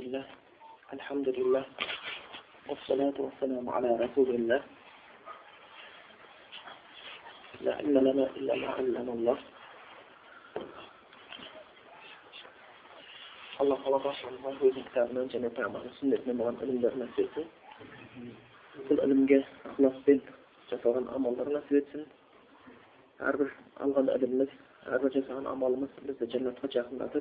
لله. الحمد لله. والصلاة والسلام على رسول الله. لا علم لنا إلا ما علم الله. الله خلق الله هو يذكرنا جنة أعمال سنة من مغان ألم لنا سيئتين كل ألم جاء أخلاص بين جفاغن أعمال لنا سيئتين عرف الله ألم لنا عرف جفاغن أعمال لنا سيئتين جنة وجاغن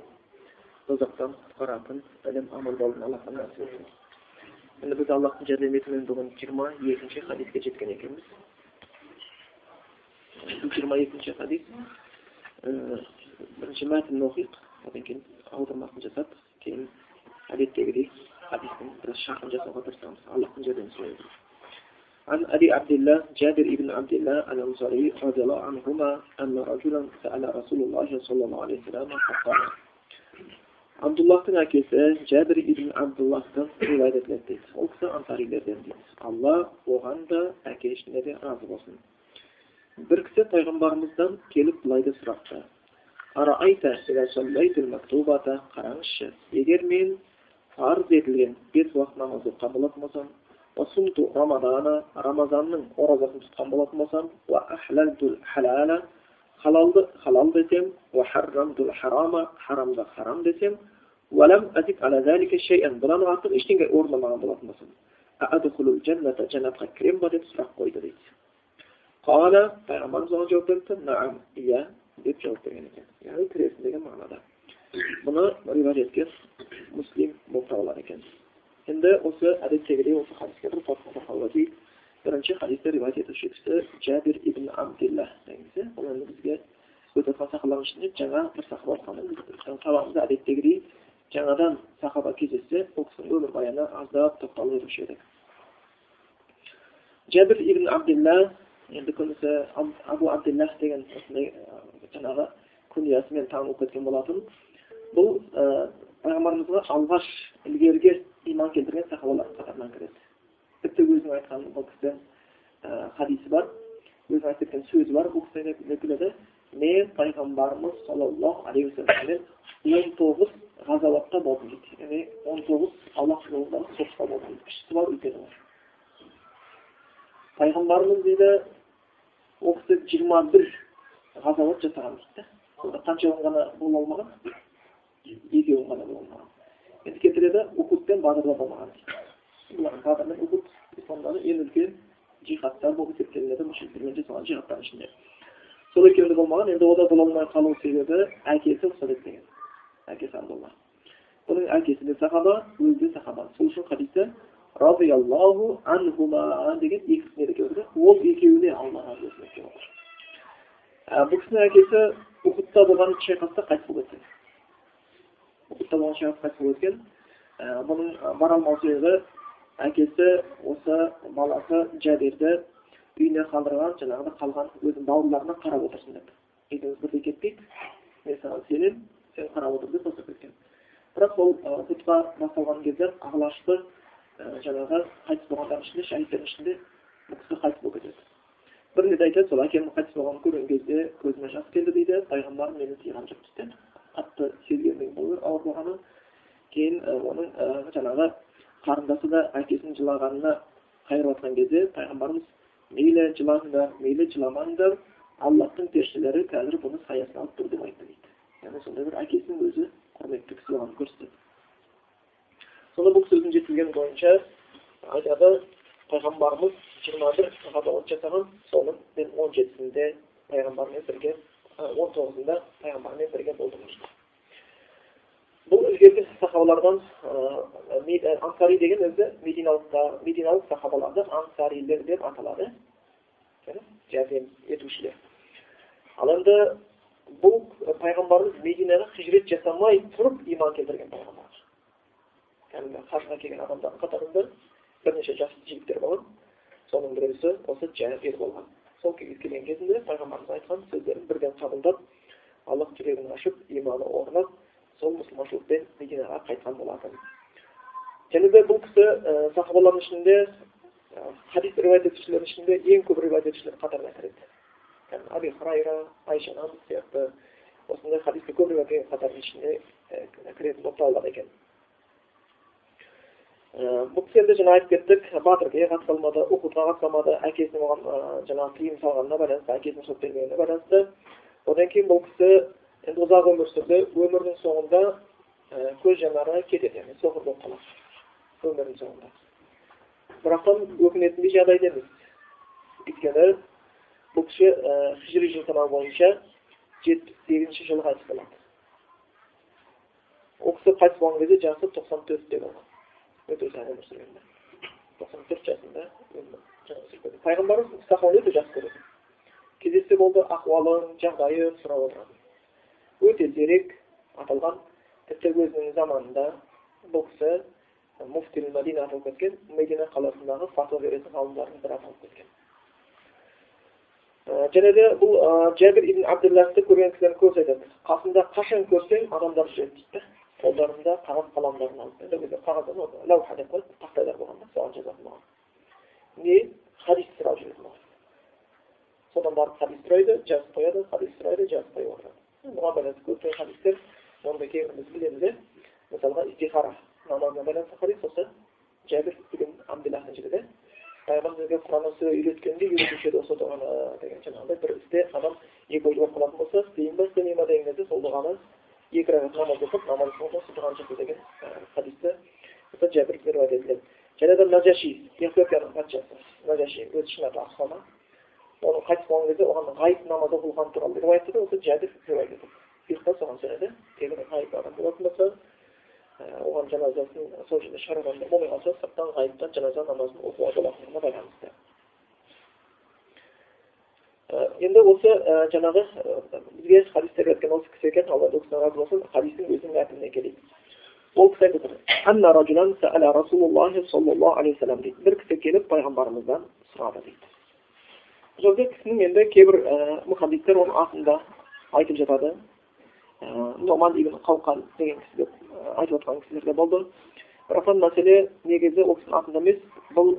tozaktan, qaraatın, ölüm amal balını Allah'tan nasip etsin. Şimdi biz Allah'ın cəzəmiyyətinin doğun 27-ci hadisdə çetkən ekimiz. Bu 27-ci hadis birinci mətn oxuyuq. Lakin aldırmaq cəsəd, keyin hadisdə gidik. Hadisin biraz şərhini oxuyursanız Allah'ın cəzəmiyyətini عن أبي عبد الله جابر بن عبد الله الأنصاري رضي الله عنهما أن رجلا سأل رسول الله صلى الله عليه وسلم فقال абдуллахтың әкесі жәбір ибн абдуллахтан риуаят дейді ол кісі ансарилерден дейді алла оған да әке ішіне де разы болсын бір кісі пайғамбарымыздан келіп былай деп сұрақты қараңызшы егер мен фарз етілген бес уақыт намаз оқыған болатын болсам рамазанның оразасын тұтқан болатын болсам халалды халал десем харамды харам десем бұдан артық ештеңе орындамаған болатын болсам жәннатқа кіремін ба деп сұрақ қойды дейді. Қала пайғамбарымыз оған жауап беріпті наам иә деп жауап берген екен. Яғни кіресің деген мағынада. Бұны риуаят еткен муслим болып табылады екен. Енді осы әдеттегідей осы хадиске бір етуші кісі жәбір ибн абдилла деген кісі ол енді бізге өтіп жатқан сахабалардың ішінде жаңа бір сахаба әдеттегідей жаңадан сахаба кездессе ол кісінің өмірбаянына аздап тоқталып өтуші едік жәбір ибн абдилла енді көбісі абу абдиллах деген осындай жаңағы күниясымен танылып кеткен болатын бұл пайғамбарымызға алғаш ілгеріге иман келтірген сахабалардың қатарынан кіреді тіпті өзінің айтқан бұл кісі хадисі бар. Өзінің айтып кеткен сөзі бар. Бұл кісі күледі мен пайғамбарымыз саллаллаху алейхи уассаламмен он тоғыз ғазауатта болдым дейді яғни он тоғыз аллах жолындағы соғыста болдым. Кішісі бар үлкені бар. Пайғамбарымыз дейді ол кісі жиырма бір ғазауат жасаған дейді да қаншауын ғана бола алмаған? Екеуін ғана бола алмаған. Енді келтіреді ухуд пен бадрда болмаған дейді. Исламдағы ең үлкен жихадтар болып есептелінеді мүшриктермен жасалған жихадтардың ішінде сол екеуінде болмаған енді ода бола алмай қалу себебі әкесі рұқсат етпеген әкесі абдулла бұның әкесі де сахаба өзі де сахаба сол үшін хадисте разиаллаху анхума деген екі кісіне де келді ол екеуіне алла разы болсын деп келіп бұл кісінің әкесі ухудта болған шайқаста қайтыс болып кеткен ухудта болған шайқаста қайтыс болып кеткен бұның бара алмау себебі әкесі осы баласы жәберді үйіне қалдырған жаңағыдай қалған өзінің бауырларына қарап отырсын деп. Екеуміз бірдей кетпейік. Мен саған сенемін сен қарап отыр деп тастап кеткен. Бірақ сол хутба басталған кезде алғашқы жаңағы қайтыс болғандардың ішінде шәһидтердің ішінде бұл кісі қайтыс болып кетеді. Бірінде де айтады сол әкемнің қайтыс болғанын көрген кезде көзіме жас келді дейді. Пайғамбарым мені сыйған жоқ дейді. Қатты сезген болу ауыр болғаны кейін оның жаңағы қарындасы да әкесінің жылағанына қайырып жатқан кезде пайғамбарымыз мейлі жылаңдар мейлі жыламаңдар аллахтың періштелері қазір бұны саясына алып тұр деп айтты дейді. Яғни сондай бір әкесінің өзі құрметті кісі болғанын көрсетеді сонда бұл сөздің жеткізгені бойынша айтады пайғамбарымыз жиырма бір ғабауат жасаған соның мен он жетісінде пайғамбармен бірге он тоғызында пайғамбармен бірге болдым дейді бұл ілгергі сахабалардан ансари деген өзі мединалық сахабаларды ансарилер деп аталады жәрдем етушілер ал енді бұл пайғамбарымыз мединаға хижрет жасамай тұрып иман келтірген пайғамбар кәдімгі хажға келген адамдардың қатарында бірнеше жас жігіттер болған соның біреусі осы жәбир болған сол келген кезінде пайғамбарымыз айтқан сөздерін бірден қабылдап аллах жүрегін ашып иманы орнап сол мұсылманшылықпен мединаға қайтқан болатын. Және де бұл кісі сахабалардың ішінде хадис риуаят етушілердің ішінде ең көп риуаят етушілер қатарына кіреді. Аби хурайра айша анамыз сияқты осындай хадисті көп риуаят еткен қатардың ішіне кіретін болып табылады екен. Бұл кісі енді жаңа айтып кеттік батырге қатыса алмады ухудқа қатыса алмады әкесінің оған жаңағы тыйым салғанына байланысты әкесінің шығып бермегеніне байланысты. Одан кейін бұл кісі енді ұзақ өмір сүрді өмірінің соңында көз жанары кетеді яғни соқыр болып қалады өмірінің соңында бірақтан өкінетіндей жағдайда емес өйткені бұл кісі хижри жыл санау бойынша жетпіс сегізінші жылы қайтыс болады ол кісі қайтыс болған кезде жасы тоқсан төртте болған өте ұзақ өмір сүрген тоқсан төрт жасында пайғамбарымыз жақсы көреді кездессе болды ахуалын жағдайын сұрап отырады өте зерек аталған тіпті өзінің заманында бұл кісі муфтил мәдина аталып кеткен медина қаласындағы фатуа беретін ғалымдардың бірі аталып кеткен және де бұл жәбір ибн абдуллахты көрген кісілер көбісі айтады қасында қашан көрсең адамдар жүреді дейді қолдарында қағаз қаламдарын алып енді кезде қағаздан деп қояды тақтайлар болған да соған жазатын болған не хадис сұрап жүретін болған содан барып хадис сұрайды жазып қояды хадис сұрайды жазып қойып отырады бұған байланысты көптеген хадистер оны кейбір біз білеміз иә мысалға истихара намазына байланысты хадис осы жәбір деген абдиллахтың жігіті пайғамбар бізге құран сүре үйреткенде үйретуші еді осы дұғаны деген жаңағыдай бір істе адам екі ой болып қалатын болса істейін ба істемеймін ба деген кезде сол дұғаны екі рәкат намаз оқып намаз соңында дұғаны жасау деген хадисті жәбір риуаят етіледі және де нажаши эфиопияның патшасы нажаши өзі шын аты ақсама оның қайтыс болған кезде оған ғайып намаз оқылғаны туралы риуаятта да осы жәбір риуаят етеді соған сенеді егер ғайып адам болатын болса оған жаназасын сол жерде шығарғанда болмай қалса сырттан ғайыптан жаназа намазын оқуға болатындығына байланысты енді осы жаңағы бізге хадисте келген осы кісі екен алла ол кісіден разы болсын хадистің өзінің мәтініне келейік ол кісі айтып отыр бір кісі келіп пайғамбарымыздан сұрады дейді бұл жерде кісінің енді кейбір мұхаддистер оның атында айтып жатады номан ибн қауқан деген кісі деп айтып отқан кісілер де болды бірақтан мәселе негізі ол кісінің атында емес бұл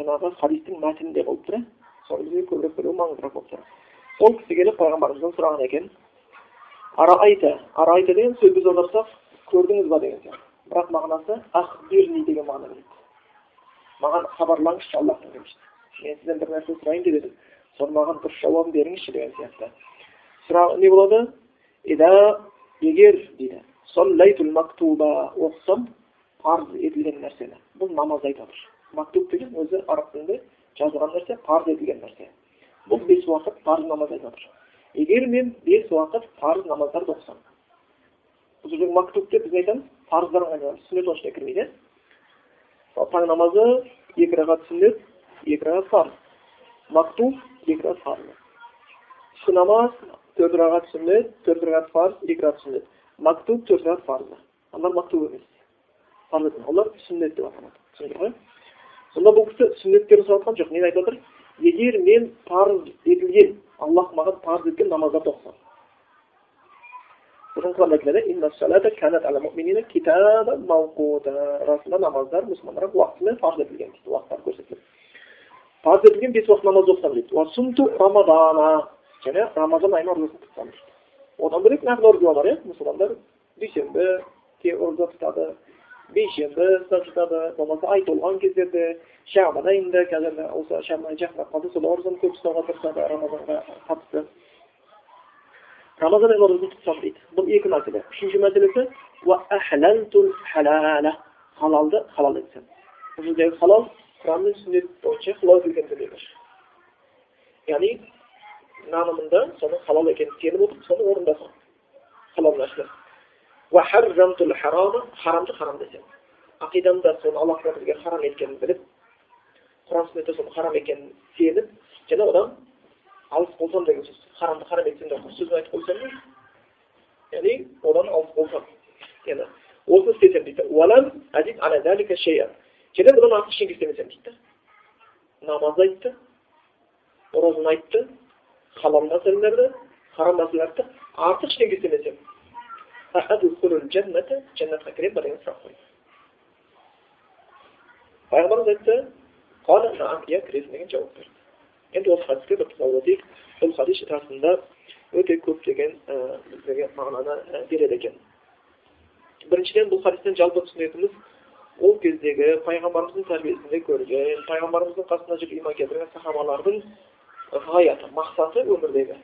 жаңағы хадистің мәтінінде болып тұр соны бізге көбірек білу маңыздырақ болып тұр ол кісі келіп пайғамбарымыздан сұраған екен араайта араайта деген сөз біз аударсақ көрдіңіз ба деген сияқты бірақ мағынасы ахбирни деген мағына береді маған хабарлаңызшы аллахтан мен сізден бір нәрсе сұрайын деп едім соны маған дұрыс жауабын беріңізші деген сияқты сұрақ не болады егер дейді мактуба оқысам парыз етілген нәрсені бұл намазды айтып жатыр мактуб деген өзі араб тілінде жазылған нәрсе парыз етілген нәрсе бұл бес уақыт парыз намаз айтып жатыр егер мен бес уақыт парыз намаздарды оқысам бұл жердегі мактуб деп біз айтамыз айналады сүннет оның ішіне кірмейді иә таң намазы екі рағат сүннет екі парыз мактуб екі парыз түскі намаз төрт рағат сүннет төрт рағат парыз екі рағат сүннет мактуб төрт рағат парыз олар мактуб емес олар сүннет деп аталады түсіндіңіз ғой сонда бұл кісі сүннеттерді сұрап жатқан жоқ нені айтып отыр егер мен парыз етілген аллах маған парыз еткен намаздарды оқысам расында намаздар мұсылмандарға уақытымен парыз етілген дейді уақыттары көрсетіліп парыз етілген бес уақыт намаз оқысам дейді рамадана және рамазан айының оразасын тұтсам дейді одан бөлек нәпіл ораза бар иә мұсылмандар дүйсенбі ораза тұтады бейсенбі ұстап жатады болмаса ай толған кездерде шабан айында қазір осы шабан айы жақындап қалды сол оразаны көп ұстауға тырысады рамазанға қатысты рамазан айының оразасын тұтсам дейді бұл екі мәселе үшінші мәселесі халалды халал етсем бұл жердегі халал бойынша халал келген дүниелер яғни нанымында соның халал екенін сеніп отырып соны орындасам халал нәрселер харамды харам десем ақидамда соны алла тағала бізге харам еткенін біліп құран сүннетте соның харам екенін сеніп және одан алыс болсам деген сөз харамды харам етсем деп сөзін айтып қойсам яғни одан алыс болсам осыны істесем дейді және бұдан артық ештеңе істемесем дейді намаз айтты оразаны айтты халал мәселелерді харам мәселелерді артық ештеңе істемесем. Жәннатқа кіремін ба деген сұрақ қойды. Пайғамбарымыз айтты иә кіресің деген жауап берді. Енді осы хадиске бір тоқталып өтейік бұл хадис расында өте көптеген бізге мағынаны береді екен. Біріншіден бұл хадистен жалпы түсінетініміз ол кездегі пайғамбарымыздың тәрбиесінде көрген пайғамбарымыздың қасында жүріп иман келтірген сахабалардың ғаяты мақсаты өмірдегі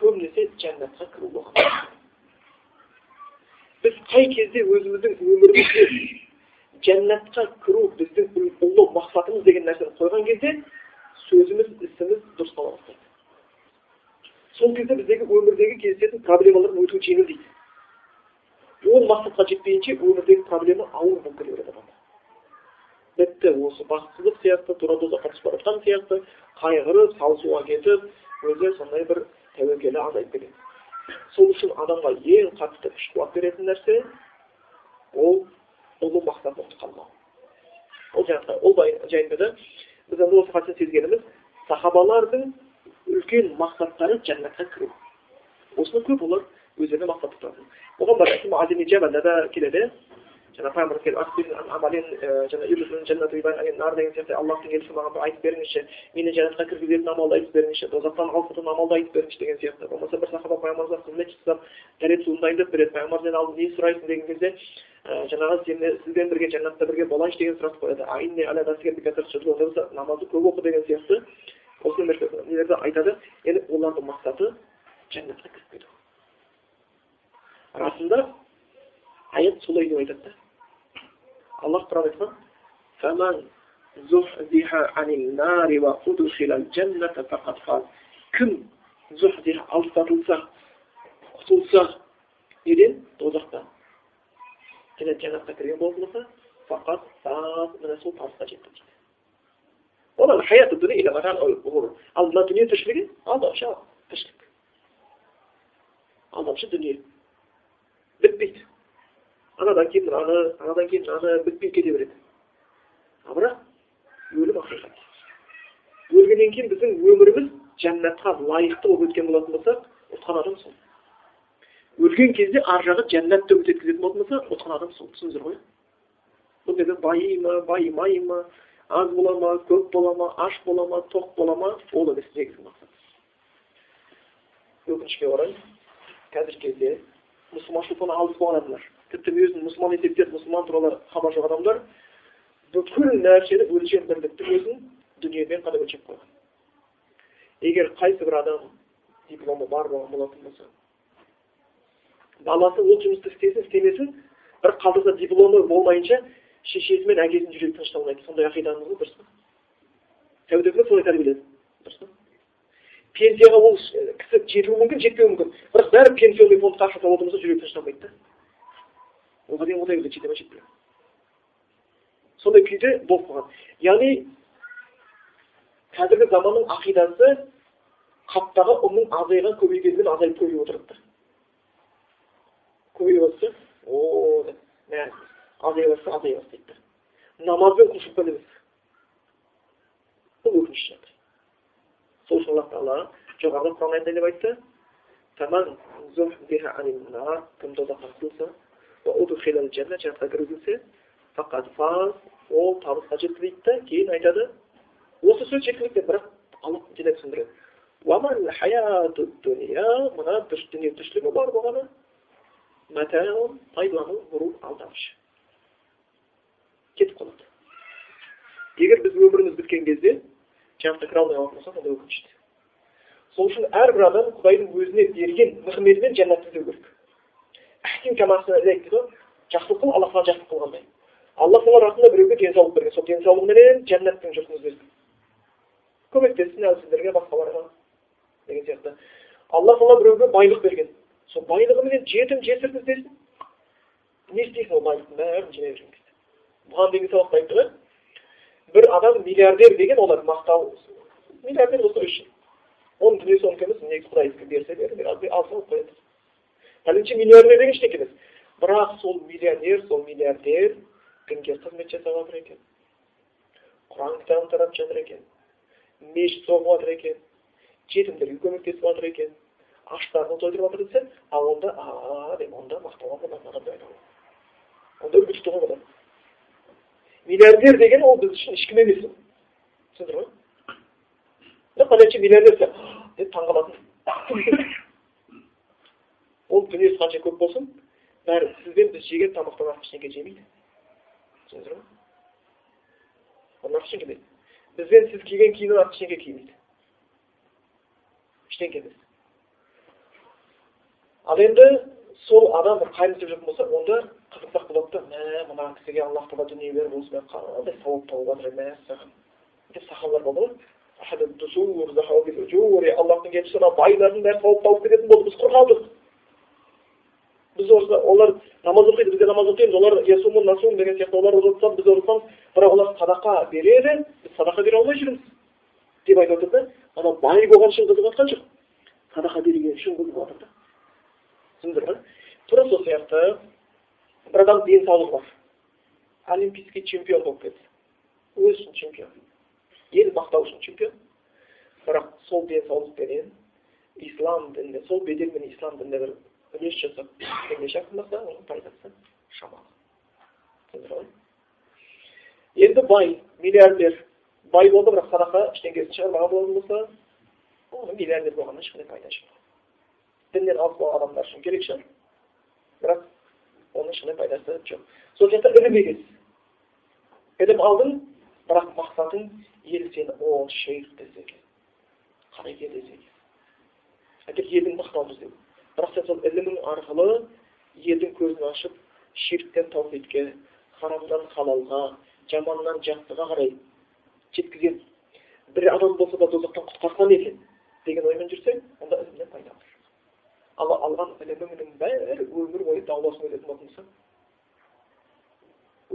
көбінесе жәннатқа кіру болған біз қай кезде өзіміздің өмірімізде жәннатқа кіру біздің ұлы мақсатымыз деген нәрсені қойған кезде сөзіміз ісіміз дұрыстала бастайды сол кезде біздегі өмірдегі кездесетін проблемалар өте жеңіл дейді ол мақсатқа жетпейінше өмірдегі проблема ауыр болып кете береді адамда бітті осы бақытсыздық сияқты тура тозаққа түсіп бара жатқан сияқты қайғырып салысуға кетіп өзі сондай бір тәуекелі азайып кетеді сол үшін адамға ең қатты күш қуат беретін нәрсе ол ұлы мақсатын ұмытып қалмау. Ол жаңағы ол жайында да біз осы хадистен сезгеніміз сахабалардың үлкен мақсаттары жәннатқа кіру. Осыны көп олар өздеріне мақсат тұтатын оған бар да келеді жаңа пайғамбарымыз деген сияқты аллахтың елшісі маған бір айтып беріңізші мені жәннатқа кіргізетін амалды айтып беріңізші тозақтан алып амалды айтып беріңізші деген сияқты болмаса бір сахаба пайғамбарымызға қызмет жасап дәрет суын дайындап береді пайғамбарымыз алдын не сұрайсың деген кезде жаңағы сізбен бірге жәннатта бірге болайыншы деген сұрақты қояды көп оқы деген сияқты осы нелерді айтады яғни олардың мақсаты жәннатқа кіріп кету расында аят солай деп айтады да. Аллах құран айтқан кім неден? Тозақтан және жәннатқа кірген болатын ал мына дүние тіршілігі алдамшы тіршілік алдамшы дүние бітпейді анадан кейін мынаны анадан кейін мынаны бітпей кете береді а бірақ өлім ақиқат өлгеннен кейін біздің өміріміз жәннатқа лайықты болып өткен болатын болсақ ұтқан адам сол өлген кезде ар жағы жәннат төгіп өткізетін болатын болса ұтқан адам сол түсіндіңіздер ғой бұл жерде байи ма байымай ма аз бола ма көп бола ма аш бола ма тоқ бола ма ол емес негізгі мақсат өкінішке орай қазіргі кезде мұсылманшылықтан алыс болған адамдар. Тіпті өзін мұсылман есептеп мұсылман туралы хабар жоқ адамдар бүкіл нәрсені өлшем бірліктің өзін дүниемен ғана өлшеп қойған. Егер қайсы бір адам дипломы бар болған болатын болса баласы ол жұмысты істесін істемесін бір қалдырса дипломы болмайынша шешесі мен әкесінің жүрегі тынышталмайды сондай ақидамыз ғой дұрыс па? Тәубе солай тәрбиеледі. Дұрыс па? Пенсияға ол кісі жетуі мүмкін жетпеуі мүмкін. Бірақ бәрі пенсионный фондқа ақша тауып отырмаса жүрегі тынышталмайды да. Оған дейін ондай жете ма жетпей сондай күйде болып қалған. Яғни қазіргі заманның ақидасы қаптағы ұнның азайған көбейгенімен азайып көбейіп отырады да. Көбейе бастаса о мә азая бастаса азая бастайды намазбен құлшылықпен емес бұл өкінішті жағдай сол үшін алла тағала жоғарыда құран аятында деп айтты. Кім тозақтан құтылса ол табысқа жетті дейді да кейін айтады. Осы сөз жеткілікті бірақ алла және түсіндіреді. Мына дүние тіршілігі бар болғаны. Пайдалану ғұрур алдамшы кетіп қалады. Егер біз өміріміз біткен кезде жәннатқа кіре алмай болсақ онда өкінішті. Сол үшін әрбір адам құдайдың өзіне берген нығметімен жәннатты іздеу керек дейді ғой жақсылық қыл алла саған жақсылық қылғандай алла тағала расында біреуге денсаулық берген. Сол денсаулығыменен жәннаттың жұртын іздесін көмектессін әлсіздерге басқаларға деген сияқты. Алла тағала біреуге байлық берген. Сол байлығыменен жетім жесірді іздесін не істейсің ол байлықтың бәрін жинай берген кезде бұған дейінгі сабақта айттық иә бір адам миллиардер деген олар мақтау миллиардер болса үшін оның дүниесі онікі емес негізі құдай берсе берді алса алып қояды пәленше миллионер деген ештеңке емес бірақ сол миллионер сол миллиардер дінге қызмет жасап жатыр екен құран кітабын таратып жатыр екен мешіт соғып жатыр екен жетімдерге көмектесіп жатыр екен аштарды тойдырып жатыр десе ал онда а деп онда мақтауға болады онда үлгі тұтуға болады миллиардер деген ол біз үшін ешкім емес түсіндіңдер ғой бір пәленше миллиардер деп таңқалатын ол дүниесі қанша көп болсын бәрі сізбен біз жеген тамақтан артық ештеңе жемейді түсіндіңіздер ма ештеңе емес бізбен сіз киген киімнен артық ештеңе кимейді ештеңе емес ал адам болса онда қызықсақ болады да мә мына кісіге аллах тағала дүние беріп осымен қандай сауап тауып жатыр мәссаған деп сахабалар болды ғой аллахтың елшісі ана байлардың бәрі сауап тауып кететін болды біз құр қалдық біз осы олар намаз оқиды біз де намаз оқимыз олар ясумун насум деген сияқты олар роза тұтады біз роза тұтамыз бірақ олар садақа береді біз садақа бере алмай жүрміз деп айтып отыр да ана бай болған үшін қызығып жатқан жоқ садақа берген үшін қызығып жатыр да түсіндіңіздер ма тура сол сияқты бір денсаулығы бар. Олимпийский чемпион болып кетті. Өзі үшін чемпион. Ел мақтау үшін чемпион. Бірақ сол денсаулықпенен ислам дініне сол беделмен ислам дініне бір үлес жасап еңбек шақырмаса оның пайдасы шамалы. Енді бай миллиардер. Бай болды бірақ садақа ештеңесін шығармаған болатын болса оның миллиардер болғаннан ешқандай пайда жоқ діннен алыс болған адамдар үшін керек шығар. Бірақ оның ешқандай пайдасы жоқ сол сияқты ілім егесіз ілім алдың бірақ мақсатың ел сені о шейх десе екен қареке десе екен әйтеуір елдің мақтауын іздеу бірақ сен сол ілімің арқылы елдің көзін ашып ширктен таухидке харамнан халалға жаманнан жақсыға қарай жеткізген бір адам болса да тозақтан құтқарған екен деген оймен жүрсең онда ілімнен пайда ал алған іліміңнің бәрі өмір бойы дауласып өлетін болатын болса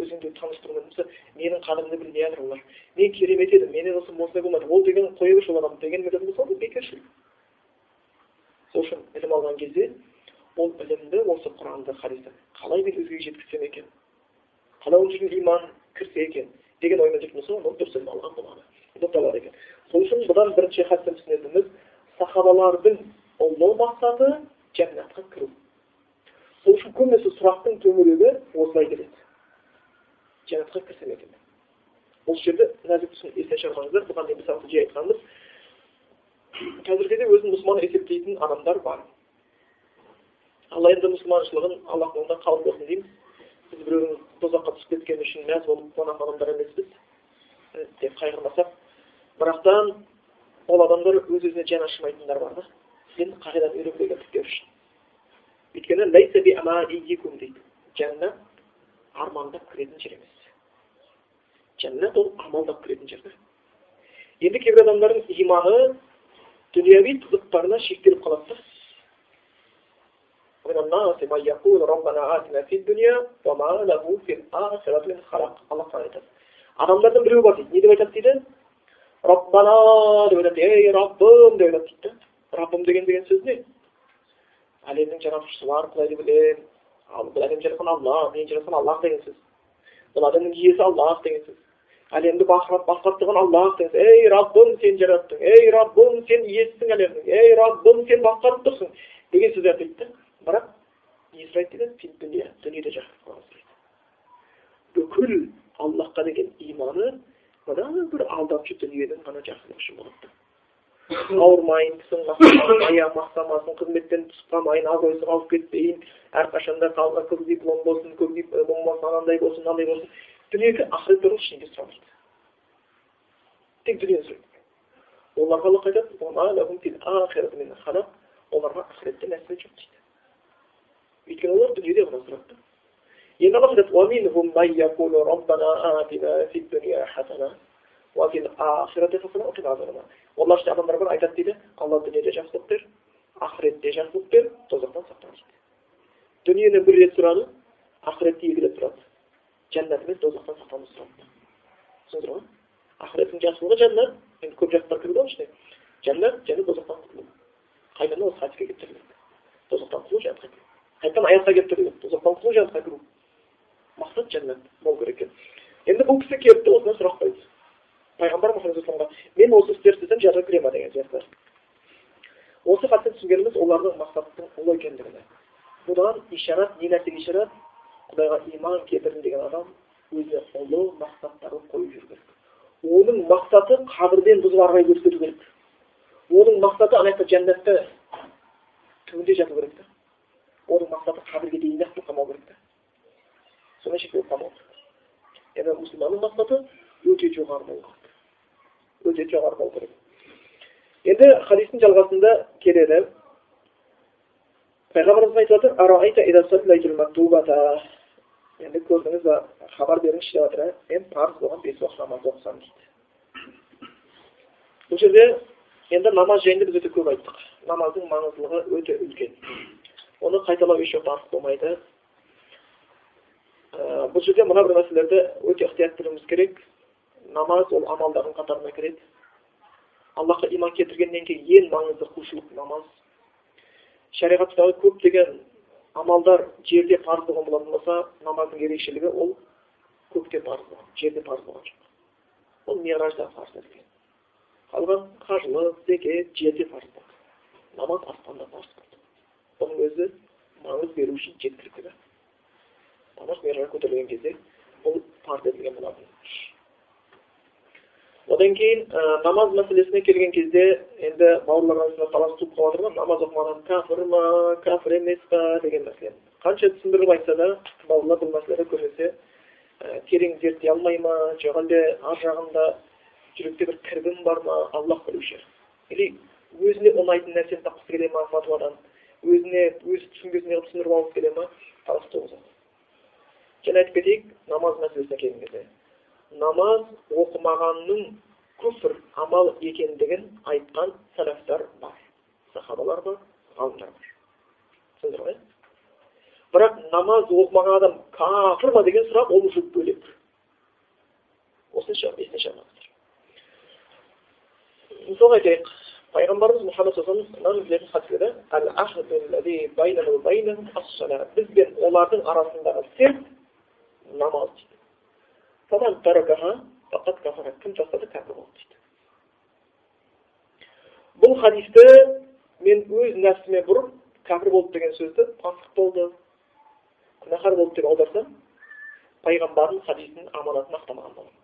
өзіңді таныстырумен болса менің қадірімді білмей жатыр олар мен керемет едім менен осы осындай болмады ол деген қоя берші ол адамды деген болса ол бекершілік сол үшін ілім алған кезде ол ілімді осы құранды хадисті қалай мен өзгеге жеткізсем екен қалай оның ішіне иман кірсе екен деген оймен жүретін болса онда дұрыс ілім алған болады деп екен сол үшін бұдан бірінші хадистен түсінетініміз сахабалардың ұлы мақсаты жәннатқа кіру. Сол үшін көбінесе сұрақтың төңірегі осылай келеді. Жәннатқа кірсем екен. Осы жерде нәзік естен шығармаңыздар бұған дейін біз жиі айтқанбыз. Қазіргі кезде өзін мұсылман есептейтін адамдар бар. Алла енді мұсылманшылығын аллах жолында қабыл болсын дейміз. Біз біреудің тозаққа түсіп кеткені үшін мәз болып қуанатын адамдар емеспіз деп қайғырмасақ бірақтан ол адамдар өз өзіне жаны ашымайтындар бар да. Енді қағиданы үйренбей келдік үшін өйткені жәннат армандап кіретін жер емес жәннат ол амалдап кіретін жер енді кейбір адамдардың иманы дүниеви қызықтарына шектеліп қалады алла біреуі бар дейді не деп айтады дейді раббана деп айтады ей раббым деп айтады дейді раббым деген деген сөз не әлемнің жаратушысы бар құдайды білемін ал бұл әлемді жаратқан алла мені жаратқан аллах деген сөз бұл әлемнің иесі аллах деген сөз әлемді басқарып тұрған аллах деген ей раббым сен жараттың ей раббым сен иесісің әлемнің ей раббым сен басқарып тұрсың деген сөздер дейді да бірақ не сұрайды дейді дүние дүниеде жақсы бүкіл аллахқа деген иманы мына бір алдамшы дүниеден ғана жақсылық үшін болады ауырмайын тісім аяғым мақтамасын қызметтен түсіп қалмайын абыройсыз қалып кетпейін. Әрқашанда көк диплом болсын көк болмаса анандай болсын мынандай болсын. Дүниеге ақырет туралы ештеңе сұрамайды тек дүниені сұрайды оларға алла айтады оларға ақыретте нәрсе жоқ дейді. Өйткені олар дүниеде ғана сұрады енді алла айтады олар ішінде адамдар бар айтады дейді алла дүниеде жақсылық бер ақыретте жақсылық бер тозақтан сақта дейді дүниені бір рет сұрады ақыретті екі рет сұрады жәннат емес тозақтан сақтануды сұрады түсіндіңіздер ма ақыреттің жақсылығы жәннат енді көп жақтар кірді ғой ішіне жәннат және тозақтан құтылу қайтадан осы хадиске келіп тіреледі тозақтан құтылу жәннатқа кіру қайтадан аятқа келіп тіреледі тозақтан құтылу жәннатқа кіру мақсат жәннат болу керек екен енді бұл кісі де осындай сұрақ қойды пайғамбар мұхаммед мен осы істерді істесем жәннатқа кіре деген сияқты осы хаттан түсінгеніміз олардың мақсаттың ұлы екендігіне. Бұдан ишарат не нәрсеге ишарат? Құдайға иман келтірдім деген адам өзі ұлы мақсаттарын қойып жүру керек. Оның мақсаты қабірден бұзып ары қарай көрсету керек. Оның мақсаты ана жақта жәннатта түбінде жату керек та. Оның мақсаты қабірге дейін ақ қалмау керек та. Сонымен шектеліп қалмау керек. Жана мусулмандын максаты өтө жогору өтө жогору болу керек енді хадистің жалғасында келеді пайғамбарымыз айтып жатыр енді көрдіңіз ба хабар беріңізші деп жатыр мен парыз болған бес уақыт намаз оқысам дейді бұл жерде енді намаз жайында біз өте көп айттық намаздың маңыздылығы өте үлкен оны қайталау уақыт артық болмайды бұл жерде мына бір мәселелерді өте ықтият білуіміз керек намаз ол амалдардың қатарына кіреді аллахқа иман келтіргеннен кейін ең маңызды құлшылық намаз шариғаттағы көптеген амалдар жерде парыз болған болатын болса намаздың ерекшелігі ол көкте парыз болған жерде парыз болған жоқ ол миражда парыз етілген қалған қажылық зекет жерде парыз болды намаз аспанда парыз болды бұның өзі маңыз беру үшін жеткілікті намаз миражға көтерілген кезде бұл парыз етілген болатын одан кейін ә, намаз мәселесіне келген кезде енді бауырлар арасында талас туып қалып жатыр ғой. Намаз оқымаған кәпір ма кәпір емес па деген мәселе қанша түсіндіріп айтса да бауырлар бұл мәселеде көбінесе ә, терең зерттей алмай ма жоқ әлде ар жағында жүректе бір кірбің бар ма аллах білуші или өзіне ұнайтын нәрсені тапқысы келе ма фатуадан? Өзіне өзі түсінгесіндей қылып түсіндіріп алғысы келе ма? Талас туғызады. Және айтып кетейік намаз мәселесіне келген кезде. Намаз оқымағанның күфір амал екендігін айтқан сәләфтар бар. Сахабалар бар ғалымдар бар. Түсіндіңдер ғой бірақ намаз оқымаған адам кәпір ма деген сұрақ ол уже бөлек. Осыны есіне шығарыңыздар мысалға айтайық. Пайғамбарымыз мұхаммад бізбен олардың арасындағы серт намаз дейді. Faman tarakaha faqat kafara. Kim tashlasa kafir bo'ldi deydi. Bu hadisda men o'z nafsimga burib kafir bo'ldi degan so'zni fosiq bo'ldi, gunohkor bo'ldi deb audarsam, payg'ambarning hadisini amonatini aqtamagan bo'laman.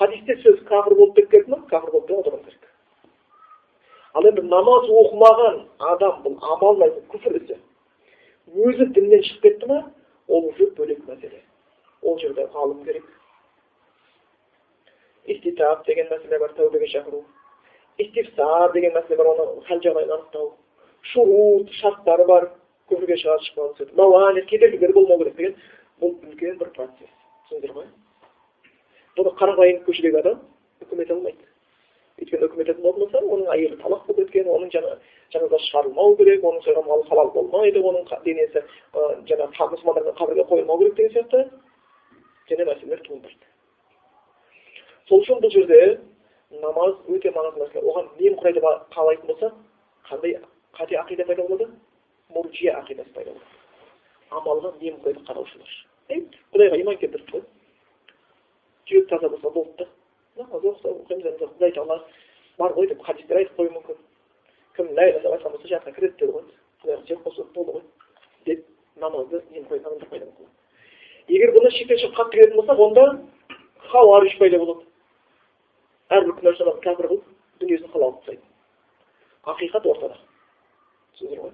Hadisda so'z kafir bo'ldi deb ketmi, kafir bo'ldi deb audaram kerak. Ал енді намаз оқымаған адам бұл амалдайды күфір ісі өзі діннен шығып кетті ма ол уже бөлек мәселе ол жерде ғалым керек иститаб деген мәселе бар тәубеге шақыру истифсар деген мәселе бар оны хал жағдайын анықтау шурут шарттары бар күфірге шығарып шықпау мауани кедергілер болмау керек деген бұл үлкен бір процесс түсіндіңдер ғой бұны қарапайым көшедегі адам үкім ете алмайды өйткені үкім ететін болса оның әйелі талақ болып кеткен оның жаңа жаназасы шығарылмау керек оның сойған малы халал болмайды оның денесі жаңағы мұсылмандардың қабірге қойылмау керек деген сияқты және мәселелер туындайды сол үшін бұл жерде намаз өте маңызды мәселе. Оған немқұрайды қалайтын болса қандай қате ақида пайда болады? Муржия ақидасы пайда болады. Амалға немқұрайды қараушылар. Құдайға иман келтірдік қой. Жүрек таза болса болды да. Намаз оқыса оқимыз құдай тағала бар ғой деп хадистер айтып қоюы мүмкін. Кім лә иляха айтқан болса жәннатқа кіреді деді ғой. Құдайға серік қосып болды ғой деп намазды немқұрайды адамдар пайда болады егер бұны шектен шығып қатты келетін болсақ онда хауариш пайда болады. Әрбір күнәші адам кәпір қылып дүниесін халал тастайды ақиқат ортада түсіндіңіздер ғой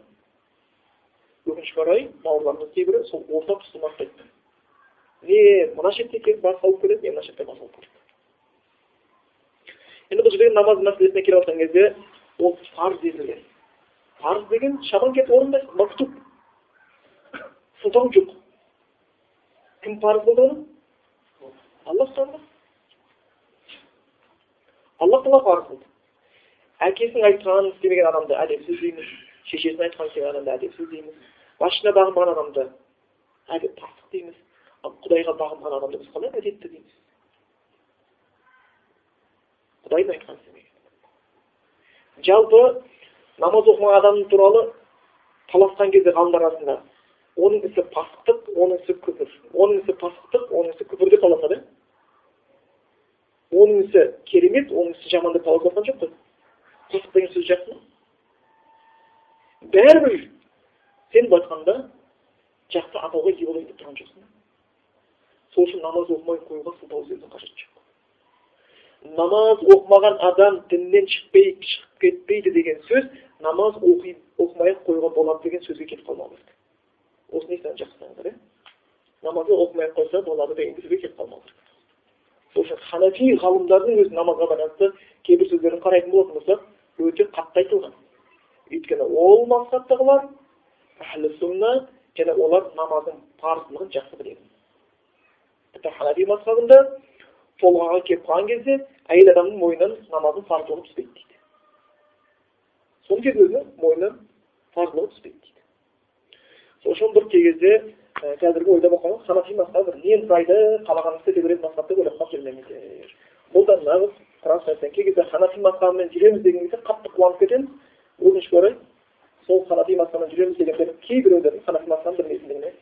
өкінішке орай бауырларымыздың кейбірі сол орта тұсты мақтайды не мына шетте келіп бас салып келеді не мына шетте бас салып келеді енді бұл жердегі намаз мәселесіне келіп жатқан кезде ол парыз етілген парыз деген шаман кетіп орындайсың мактуб сылтау жоқ кім парыз қылды оны аллах тағала алла тағала қылды әкесінің айтқанын істемеген адамды әдепсіз дейміз шешесінің айтқанын істемеген адамды әдепсіз дейміз басшысына бағынбаған адамды әдеп дейміз ал құдайға бағынған адамды біз қалай әдепті дейміз? Құдайдың айтқанын істемеген. Жалпы намаз оқымаған адам туралы таласқан кезде ғалымдар арасында оның ісі пасықтық оның ісі күпір оның ісі пасықтық оның ісі күпір деп таласады. Оның ісі керемет оның ісі жаман деп талап жатқан жоқ қой. Қосық деген сөз жақсы бәрібір сен былай айтқанда жақсы атауға ие болайын деп тұрған жоқсың. Сол үшін намаз оқымай қоюға сылтау іздеудің қажеті жоқ. Намаз оқымаған адам діннен шықпай шығып кетпейді деген сөз намаз оқи оқымай ақ қоюға болады деген сөзге кетіп қалмау керек. Осыны жақсы иә намазды оқымай ақ қойса болады деген сөзге кетіп қалмау керек. Ханафи ғалымдардың өзі намазға байланысты кейбір сөздерін қарайтын болатын болсақ өте қатты айтылған өйткені ол мақсаттағылар әхлі сунна және олар намаздың парыздылығын жақсы біледі тіпті ханафи мазхабында толғаға келіп қалған кезде әйел адамның мойнынан намаздың парыздылығы түспейді дейді соның өзінің мойнынан парыздылығы түспейді дейді сол үшін бір кей кезде қазіргі ойда болып қалған ханафи мазхабы бір немқұрайды қалағанын істете беретін мазхаб деп ойлап қалып жүрмеңіздер бұл да нағыз нәрсе кей кезде ханафи мазхабымен жүреміз деген кезде қатты қуанып кетеміз. Өкінішке орай сол ханафи мазхабымен жүреміз дегендер кейбіреулердің ханафи мазхабын білмейтіндігіне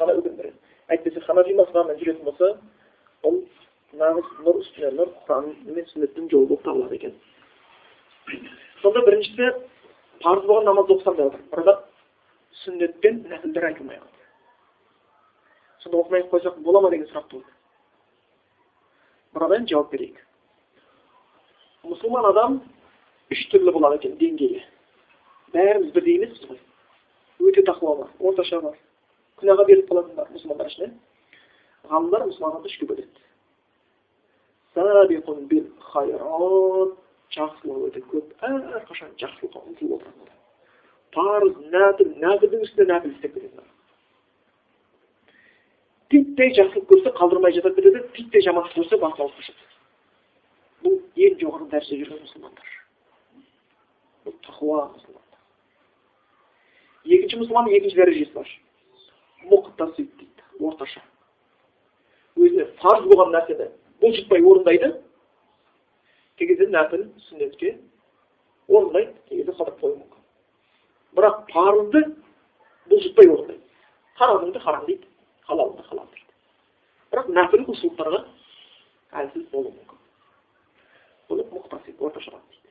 ғана өкіндіреді әйтпесе ханафи мазхабымен жүретін болса бұл нағыз нұр үстіне нұр құран мен сүннеттің жолы болып табылады екен. Сонда біріншісі парыз болған намазды оқысам деп жатыр burada сүннет пен нәпілдер айтылмай қалды. Сонда оқымай қойсақ бола ма деген сұрақ туды бұған жауап берейік. Мұсылман адам үш түрлі болады екен деңгейі бәріміз бірдей емеспіз ғой өте бар орташа бар күнәға беріліп қалатын бар мұсылмандар ішінен ғалымдар мұсылмандарды үшке бөледі жақсылық өте көп әрқашан жақсылыққа ұмтылып отырады үстіне нәпіл істеп көрсе қалдырмай жатады кетеді титтей жамандық көрсе басын ең жоғары дәрежеде жүрген мұсылмандар. Бұл мұсылмандар. Екінші мұсылманның екінші дәрежесі бар. Мұқтасид дейді орташа. Өзіне парыз болған нәрсені бұлжытпай орындайды. Кей кезде нәпіл сүннетке орындайды кей кезде қалдырып қоюы мүмкін. Бірақ парызды бұлжытпай орындайды. Харамыңды харам дейді халалды халал дейді. Бірақ нәпіл құлшылықтарға әлсіз болуы мүмкін. Бұны мұқтасиб орташа дейді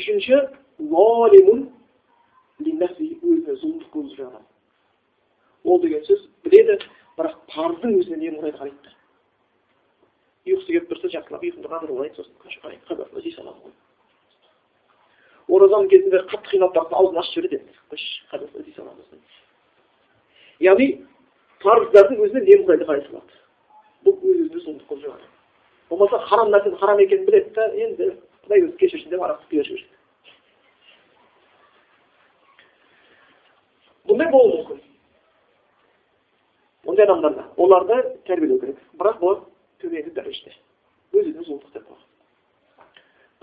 үшінші лалимун өзіне зұлымдық көргізіп жатыр ол деген сөз біледі бірақ парыздың өзіне немқұрайды қарайды да ұйқысы келіп тұрса жақсылап ұйқымды қандырып сосын қарайды хабарына жей саламын ғой оразаның кезінде қатты қиналып барса аузын ашып жібереді енді яғни парыздардың өзіне немқұрайды қарай салады бұл өз өзіне зұлымдық қылып жатыр болмаса харам нәрсенің харам екенін біледі да енді құдай өзі кешірсін деп арақты құя жібереді бұндай болуы мүмкін. Ондай адамдарда оларды тәрбиелеу керек. Бірақ бұл төменгі дәрежеде. Өз өзіне зұлымдық деп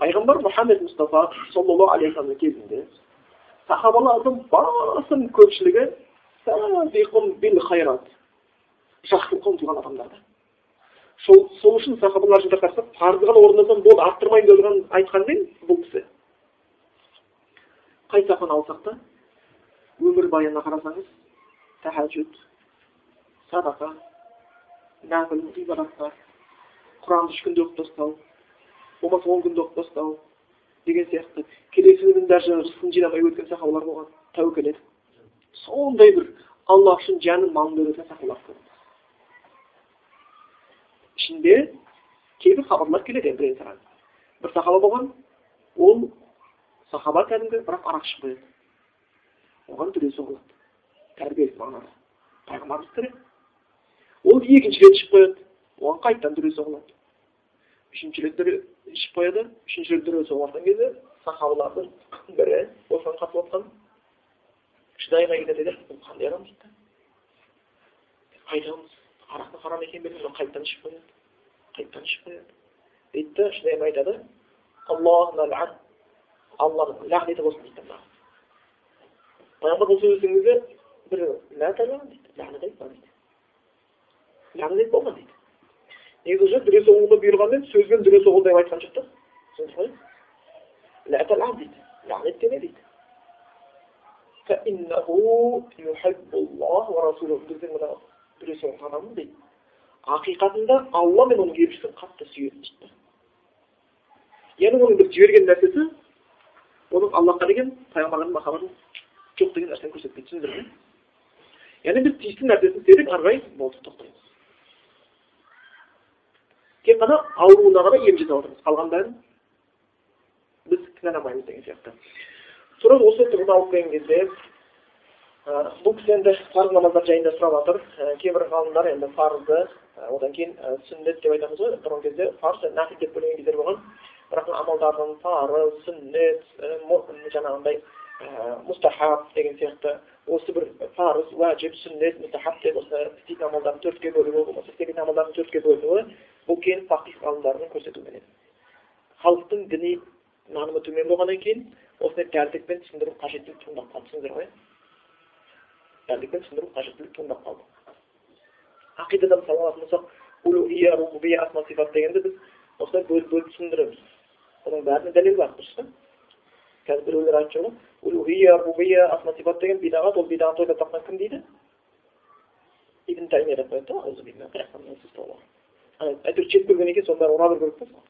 пайғамбар мұхаммед мұстафа саллаллаху алейхи вассаламның кезінде сахабалардың басым көпшілігі жақсылыққа ұмтылған адамдар да сол сол үшін сахабалар жылдар қарасақ ғана орындасам болды арттырмаймын деп отырған айтқанмен бұл кісі. Қай сахабаны алсақ та өмірбаянына қарасаңыз тәхәжүд садақа нәпіл ғибадаттар құранды үш күнде оқып тастау болмаса он күнде оқып тастау деген сияқты. Келесі күнін даже рызқын жинамай өткен сахабалар болған тәуекел етіп сондай бір аллах үшін жанын малын беретін сахабалар. Ішінде кейбір хабарлар келеді енді бірен бір сахаба болған ол сахаба кәдімгі бірақ арақ ішіп қояды оған дүре соғылады тәрбиелік мағынада пайғамбарымыз тірі ол екінші рет ішіп қояды оған қайтадан дүре соғылады үшінші рет дүре ішіп қояды үшінші рет дүре соғып кезде сахабалардың бірі осыған қатысып жатқан шыдайға келеді де бұл қандай адам дейді қайтамыз арақтың харам екенін білмейді қайтадан ішіп қояды қояды дейді да шыдайым айтады алланың лағнеті болсын дейді маған пайғамбар бұл сөз кезде бір лағнет айтпа дейді лағнет айтпауға дейді негізі дүре соғуды бұйырғанмен сөзбен дүре соғыл деп айтқан жоқ та түсіндіңіз ғой дейді лағнет деме дейді біздің мына дүре соғылған адаммын дейді ақиқатында алла мен оның елшісін қатты сүйеді дейді яғни оның бір жіберген нәрсесі оның аллахқа деген пайғамбарға махаббатын жоқ деген нәрсені көрсетпейді түсіндіңіздер яғни біз тиісті нәрсесін істедік ары қарай болды тоқтаймыз. Тек қана ауруына ғана ем жасап отырмыз. Қалған бәрін біз кінәламаймыз деген сияқты. Тура осы тұрғыда алып келген кезде бұл кісі енді парыз намаздар жайында сұрап жатыр. Кейбір ғалымдар енді парызды одан кейін сүннет деп айтамыз ғой. Бұрынғы кезде парыз нафил деп бөлінген кездер болған. Бірақ амалдардың парыз сүннет жаңағындай мұстахаб деген сияқты. Осы бір парыз уәжіп сүннет мұстахаб деп осы істейтін амалдардың төртке бөлуі болмаса істеген амалдардың төртке бөлінуі бұл кейін фақих ғалымдарының көрсетуіменен халықтың діни нанымы төмен болғаннан кейін осындай дәлдікпен түсіндіру қажеттілік туындап қалды. түсіндіңіздер ғой дәлдікпен түсіндіру қажеттілік туындап қалды. Ақидада мысалы алатын болсақ улухия рубубия асма сифат дегенді біз осылай бөліп бөліп түсіндіреміз. Оның бәріне дәлел бар дұрыс па қазір біреулер айтып жүр ғой улухия рубубия асма сифат деген бидағат ол бидағат ойлап тапқан кім дейді? Ибн таймия деп қояды да әйтеуір жетіп көргеннен кейін соның бәрі ұра беру керек та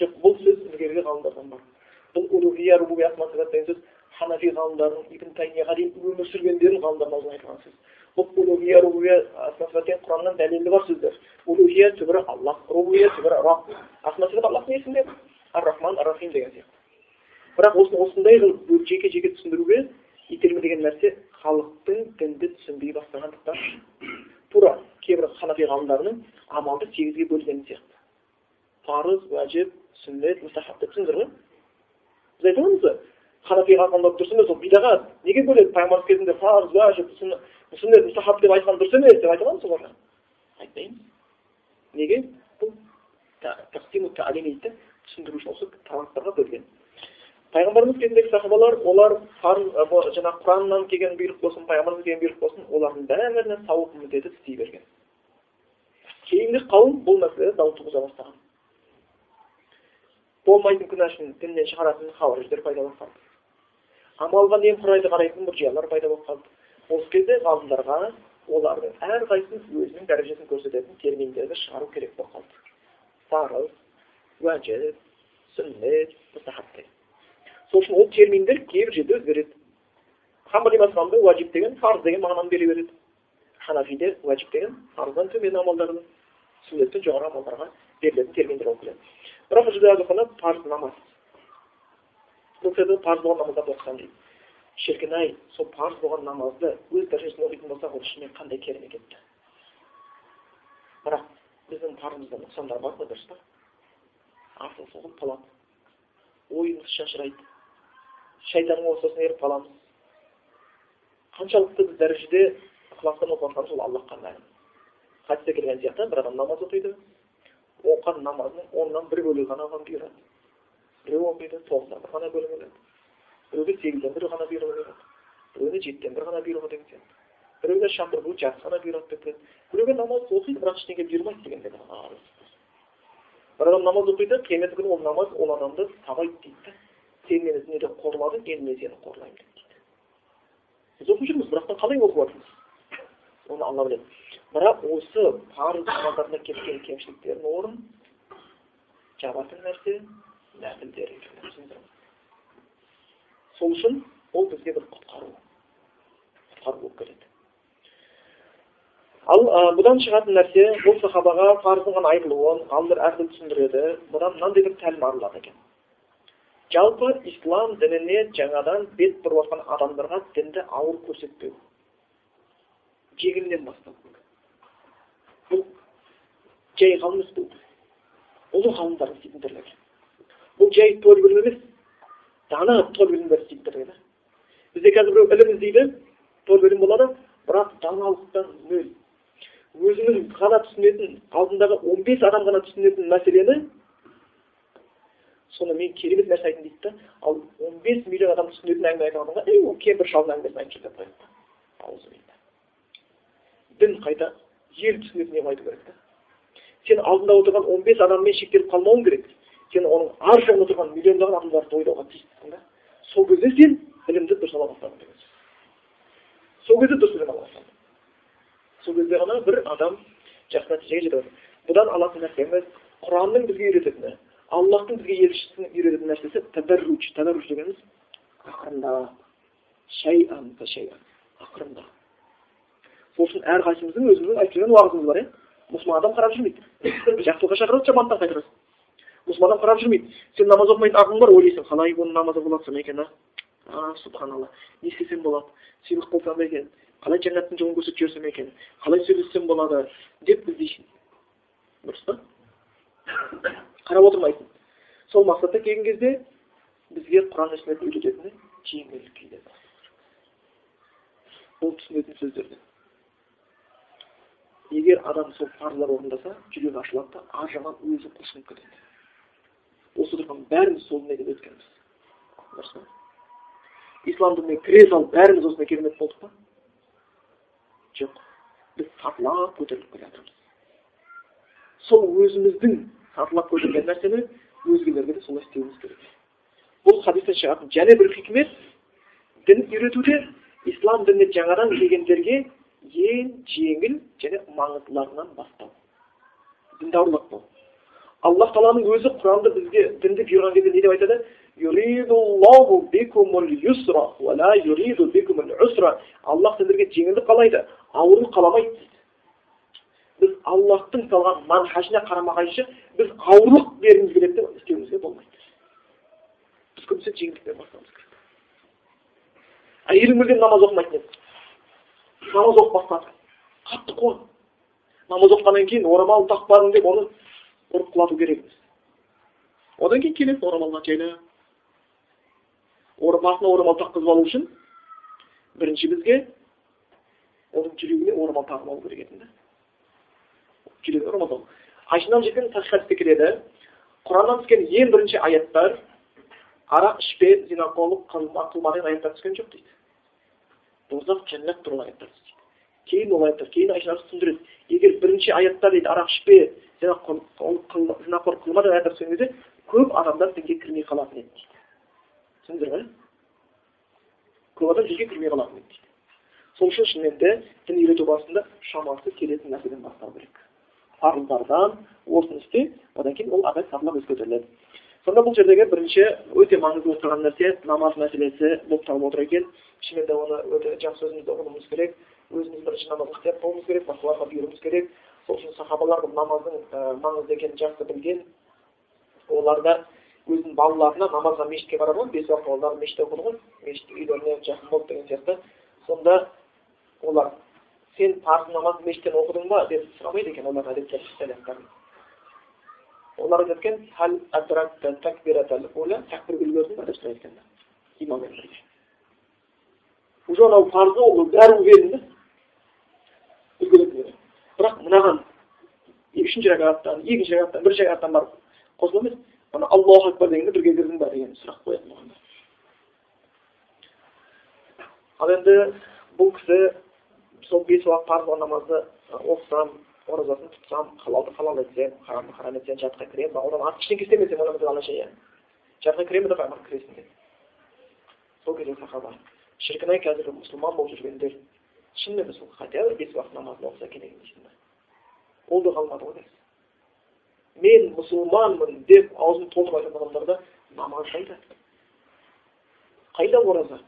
жоқ бұл сөз ілгергі ғалымдардан бар. Бұл улухия рубубия асма сифат деген сөз ханафи ғалымдарының ибн таймияға дейін өмір сүргендердің ғалымдарының аузынан айтылған сөз. Бұл улухия деген құраннан дәлелі бар сөздер улухия түбірі аллах рубубия түбірі раб асма сифат аллахтың есімдері ар рахман ар рахим деген сияқты бірақ осыны осындай қылып жеке жеке түсіндіруге итермелеген нәрсе халықтың дінді түсінбей бастағандықтан тура кейбір ханафи ғалымдарының амалды сегізге бөлгені сияқты парыз уәжіп сүннет мұстахаб деп түсіндіңіздер ғой біз айтып ғой ханафи ғалымдар дұрыс емес ол бидағат неге бөледі пайғамбарымыз кезінде парыз уәжіп сүннет мұстахаб деп айтқан дұрыс емес деп айта аламыз оларға. Айтпаймыз. Неге? Бұл дейді түсіндіру үшін осы талаптарға бөлген. Пайғамбарымыз кезіндегі сахабалар олар жаңағы құраннан келген бұйрық болсын пайғамбарымыз келген бұйрық болсын олардың бәріне сауап міндет етіп істей берген. Кейінгі қауым бұл мәселеде дау туғыза бастаған. Болмайтын күнә үшін діннен шығаратын хауариждер пайда болып қалды. Амалға немқұрайды қарайтын мұржиялар пайда болып қалды. Осы кезде ғалымдарға олардың әрқайсысы өзінің дәрежесін көрсететін терминдерді шығару керек болып қалды парыз уәжіп сүннет мұстахаб сол үшін ол терминдер кейбір жерде өзгереді хамбали уәжіп деген парыз деген мағынаны бере береді ханафиде уәжіп деген парыздан төмен амалдардың сүннеттен жоғары амалдарға берілетін терминдер болып келеді бірақ бұл жерде парыз намаз бұл жерде парыз болған намаздарды оқысам дейді шіркін ай сол парыз болған намазды өз дәрежесінде оқитын болсақ ол шынымен қандай керемет еді бірақ біздің парызымызда нұқсандар бар ғой дұрыс па? Асыл соғылып қалады ойымыз шашырайды. Шайтанның ортасына еріп қаламыз. Қаншалықты біз дәрежеде ықыласпен оқып жатқанымыз ол аллахқа мәлім. Хадисте келген сияқты бір адам намаз оқиды. Оқыған намазының оннан бір бөлігі ғана оған бұйырады біреу оқиды тоғыздан бір ғана бөлігі өледі біреуге сегізден бір ғана бұйрығы береді біреуіне жетіден бір ғана бұйрығы деген сияқты біреуге шақыр бұл жарты ғана бұйырады деп келеді біреуге намаз оқиды бірақ ештеңе бұйырмайды дегендей бір адам намаз оқиды қиямет күні ол намаз ол адамды сабайды дейді да сен мені дүниеде қорладың енді мен сені қорлаймын деп дейді біз оқып жүрміз бірақ қалай оқып жатырмыз оны алла біледі бірақ осы парыз намаздарына кеткен кемшіліктердің орнын жабатын нәрсе нәпілдер сол үшін ол бізге бір құтқару құтқару болып келеді. Ал бұдан шығатын нәрсе бұл сахабаға парыздың айырылуын ғалымдар әртүрлі түсіндіреді. Бұдан мынандай бір тәлім арылады екен. Жалпы ислам дініне жаңадан бет бұрып жатқан адамдарға дінді ауыр көрсетпеу. Жеңілінен бастау бұл. Жай ғалым емес бұл ұлы ғалымдар істейтін тірлік бұл жай төл білім емес дана төл білімдер істейтін тірлік да бізде қазір біреу ілім іздейді төл білім болады бірақ даналықтан нөл өзінің ғана түсінетін алдындағы он бес адам ғана түсінетін мәселені соны мен керемет нәрсе айтайын дейді да ал он бес миллион адам түсінетін әңгіме айтқан адамға ей ол кемпір шалдың әңгімесін айтып жүр деп қояды дін қайда ел түсінетін айту керек та сен алдында отырған он бес адаммен шектеліп қалмауың керек сен оның ар жағында тұрған миллиондаған адамдарды ойлауға тиістісің да сол кезде сен білімді дұрыс ала бастадың деген сөз. Сол кезде дұрыс білім ала бастадың. Сол кезде ғана бір адам жақсы нәтижеге жете бұдан алатын нәрсеміз құранның бізге үйрететіні аллахтың бізге елшісінің үйрететін нәрсесі тәбәрруж тәбәрруж дегеніміз ақырындап шәйан ақырындап сол үшін әрқайсымыздың өзіміздің айтып жүрген уағызымыз бар иә? Мұсылман адам қарап жүрмейді. Жақсылыққа шақырады жамандықтан қайтарады мұсылман адам қарап жүрмейді сен намаз оқымайтын ақылың бар ойлайсың қалай бұның намазы бола жатсам екен а субханалла не істесем болады сыйлық болсам екен қалай жәннаттың жолын көрсетіп жіберсем екен қалай сөйлессем болады деп іздейсің дұрыс па қарап отырмайсың сол мақсатқа келген кезде бізге құран мен сүннетті үйрететіні жеңіл күйде ол түсінетін сөздерден егер адам сол парыздар орындаса жүрегі ашылады да ар жағынан өзі құлшынып кетеді тұрған бәріміз сол неден өткенбіз дұрыс па ислам дініне кіре салып бәріміз осындай керемет болдық па жоқ біз сатылап көтеріліп келе жатырмыз сол өзіміздің сатылап көтерген нәрсені өзгелерге де солай істеуіміз керек бұл хадистен шығатын және бір хикмет дін үйретуде ислам дініне жаңадан келгендерге ең жеңіл және маңыздыларынан бастау діндарлық бұл аллах тағаланың өзі құранды бізге дінді бұйырған кезде не деп айтады аллах сендерге жеңілдік қалайды ауырлық қаламайды дейді біз аллахтың салған манхажына қарама қайшы біз ауырлық бергіміз келеді деп істеуімізге болмайды біз көбінесе жеңілдікпен бастауымыз керек әйелің мүлдем намаз оқымайтын еді намаз оқып бастады қатты қуан намаз оқығаннан кейін орамал тақпадың деп оны ұрып құлату керекпіз одан кейін келесі орамалға жайлап басына орамал таққызып алу үшін бірінші бізге оның жүрегіне орамал тағып алу керек еді да жүрегіне орамал тағу жеткен хадисте келеді құраннан түскен ең бірінші аяттар арақ ішпе зинақорлық қылма деген аяттар түскен жоқ дейді дозақ жәннат туралы аяттар кейін ол аяттар кейін айша түсіндіреді егер бірінші аятта дейді арақ ішпе зинақор қылма деген аяттар түскен кезде көп адамдар дінге кірмей қалатын еді дейді түсіндіңіздер ма көп адам дінге кірмей қалатын еді дейді сол үшін шынымен де дін үйрету барысында шамасы келетін нәрседен бастау керек парыздардан осыны істе одан кейін ол ары сатылап өсіп көтеріледі сонда бұл жердегі бірінші өте маңызды болып тұрған нәрсе намаз мәселесі болып табылып отыр екен шынымен де оны өте жақсы өзімізді ұғынуымыз керек өзіміз бірінші намазға ықтияр қылуымыз керек басқаларға бұйыруымыз керек. Сол үшін сахабалар намаздың маңызды екенін жақсы білген. Олар да өзінің балаларына намазға мешітке барады ғой бес уақыт олар мешітте оқыды ғой мешіт үйлеріне жақын болды деген сияқты. Сонда олар сен парыз намазды мешіттен оқыдың ба? деп сұрамайды екен олар әдетте олар айтады екен үлгердің ба? деп сұрайды екен имаммен бірге. Уже анау парызы ол бәрі үлгердің да мынаған үшінші рәкаттан екінші рәкаттан бірінші рәкаттан барып қосыла емес ана аллаху акбар дегенде бірге кірдің ба деген сұрақ қоятын болғанда ал енді бұл кісі сол бес уақыт парыз намазды оқысам оразасын тұтсам халалды халал етсем харамды харам етсем жатқа кіремін одан артық ештеңе істемесем одан иә жатқа кіремін деп аймақ кіресің деді сол кезде сахаба шіркін ай қазір мұсылман болып жүргендер шынымен сол хотя бы бес уақыт намазын оқыса керек дейсің ба ол да қалмады ғой мен мұсылманмын деп аузын толтырып айтатын адамдарда намаз қайда қайда ораза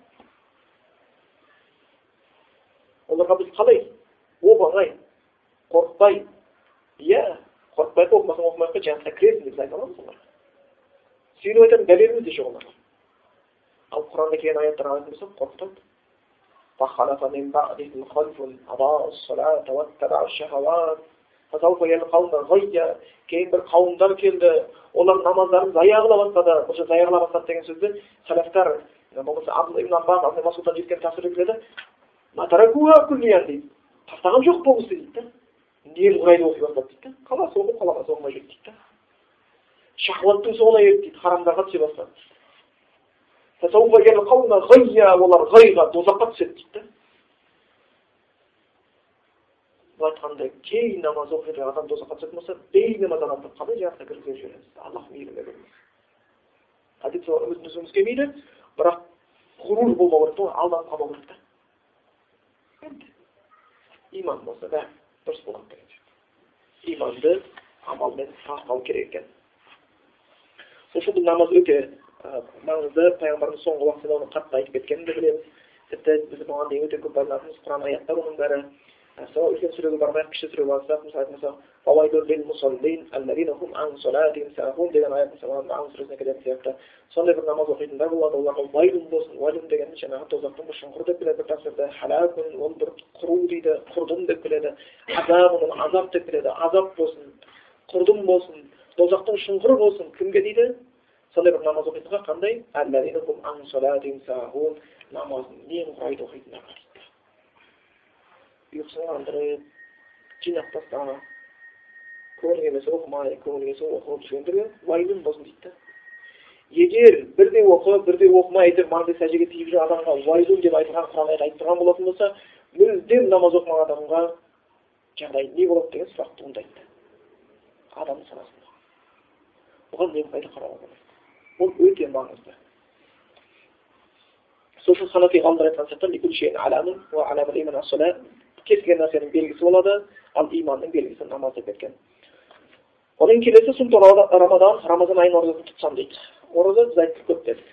оларға біз қалай оп оңай қорықпай иә қорықпай ақ оқымасаң оқымай ақ қой жәннатқа кіресің деп біз айта аламыз оларға сөйтіп айтатын дәлеліміз де жоқ оларға ал құранда келген аяттарға қарайтын болсақ қорқытады فخلف من بعدهم خلف أضاعوا الصلاة واتبعوا الشهوات кейін бір қауымдар келді олар намаздарын зая қыла бастады жерде зая қыла бастады деген сөзді сәләфтар болмаса ибн аббас абдул тәпсірде келеді дейді жоқ дейді да немқұрайды оқи бастады дейді да қаласа оқып қаламаса оқымай жүрді дейді да шахуаттың соңына ерді дейді харамдарға түсе бастады олар ғайға тозаққа түседі дейді да бұл айтқандай кей намаз оқып адам тозаққа түсетін болса бейнамаз адамды қалай жәннатқа кіргізіп жібереміз. Аллах мейірімі әдетте үміт үзгіміз келмейді бірақ ғұрур болмау керек та алданып қалмау керек та. Енді иман болса бәрі дұрыс болады деген иманды амалмен сақтау керек екен. Сол үшін бұл намаз өте маңызды. Пайғамбарымыз соңғы уақытта оны қатты айтып кеткенін де білеміз. Тіпті біз бұған дейін өте көп байланатынбыз құран аяттар оның бәрі. Сол үлкен сүреге бармай ақ кіші сүреге барсақ мысалы айтатын деген аят мысалы сүресіне келетін сияқты сондай бір намаз оқитындар болады оларға вайлун болсын вайлун деген жаңағы тозақтың бір шұңқыр деп келеді бір тәпсірде халакун ол бір құру дейді құрдым деп келеді азабун азап деп келеді азап болсын құрдым болсын тозақтың шұңқыры болсын кімге дейді сондай бір намаз оқитынға қандай намазын немқұрайды оқитындарға жинап таста көңіл келмесе оқымай көңіл келсе оқып жүргендерге уайым болсын дейді да егер бірде оқып бірде оқымай әйтеуір маңдай сәждеге тиіп жүрген адамға уайым деп айтылған құран аят айтып тұрған болатын болса мүлдем намаз оқымаған адамға жағдай не болады деген сұрақ туындайды адамның санасында оған немқұрайды қарауға болады ол өте маңызды сол үшін ханафи ғалымдар айтқан сияқты кез келген нәрсенің белгісі болады ал иманның белгісі намаз деп кеткен одан келесі рамадан рамазан айының оразасын тұтсам дейді ораза біз айттық көп дедік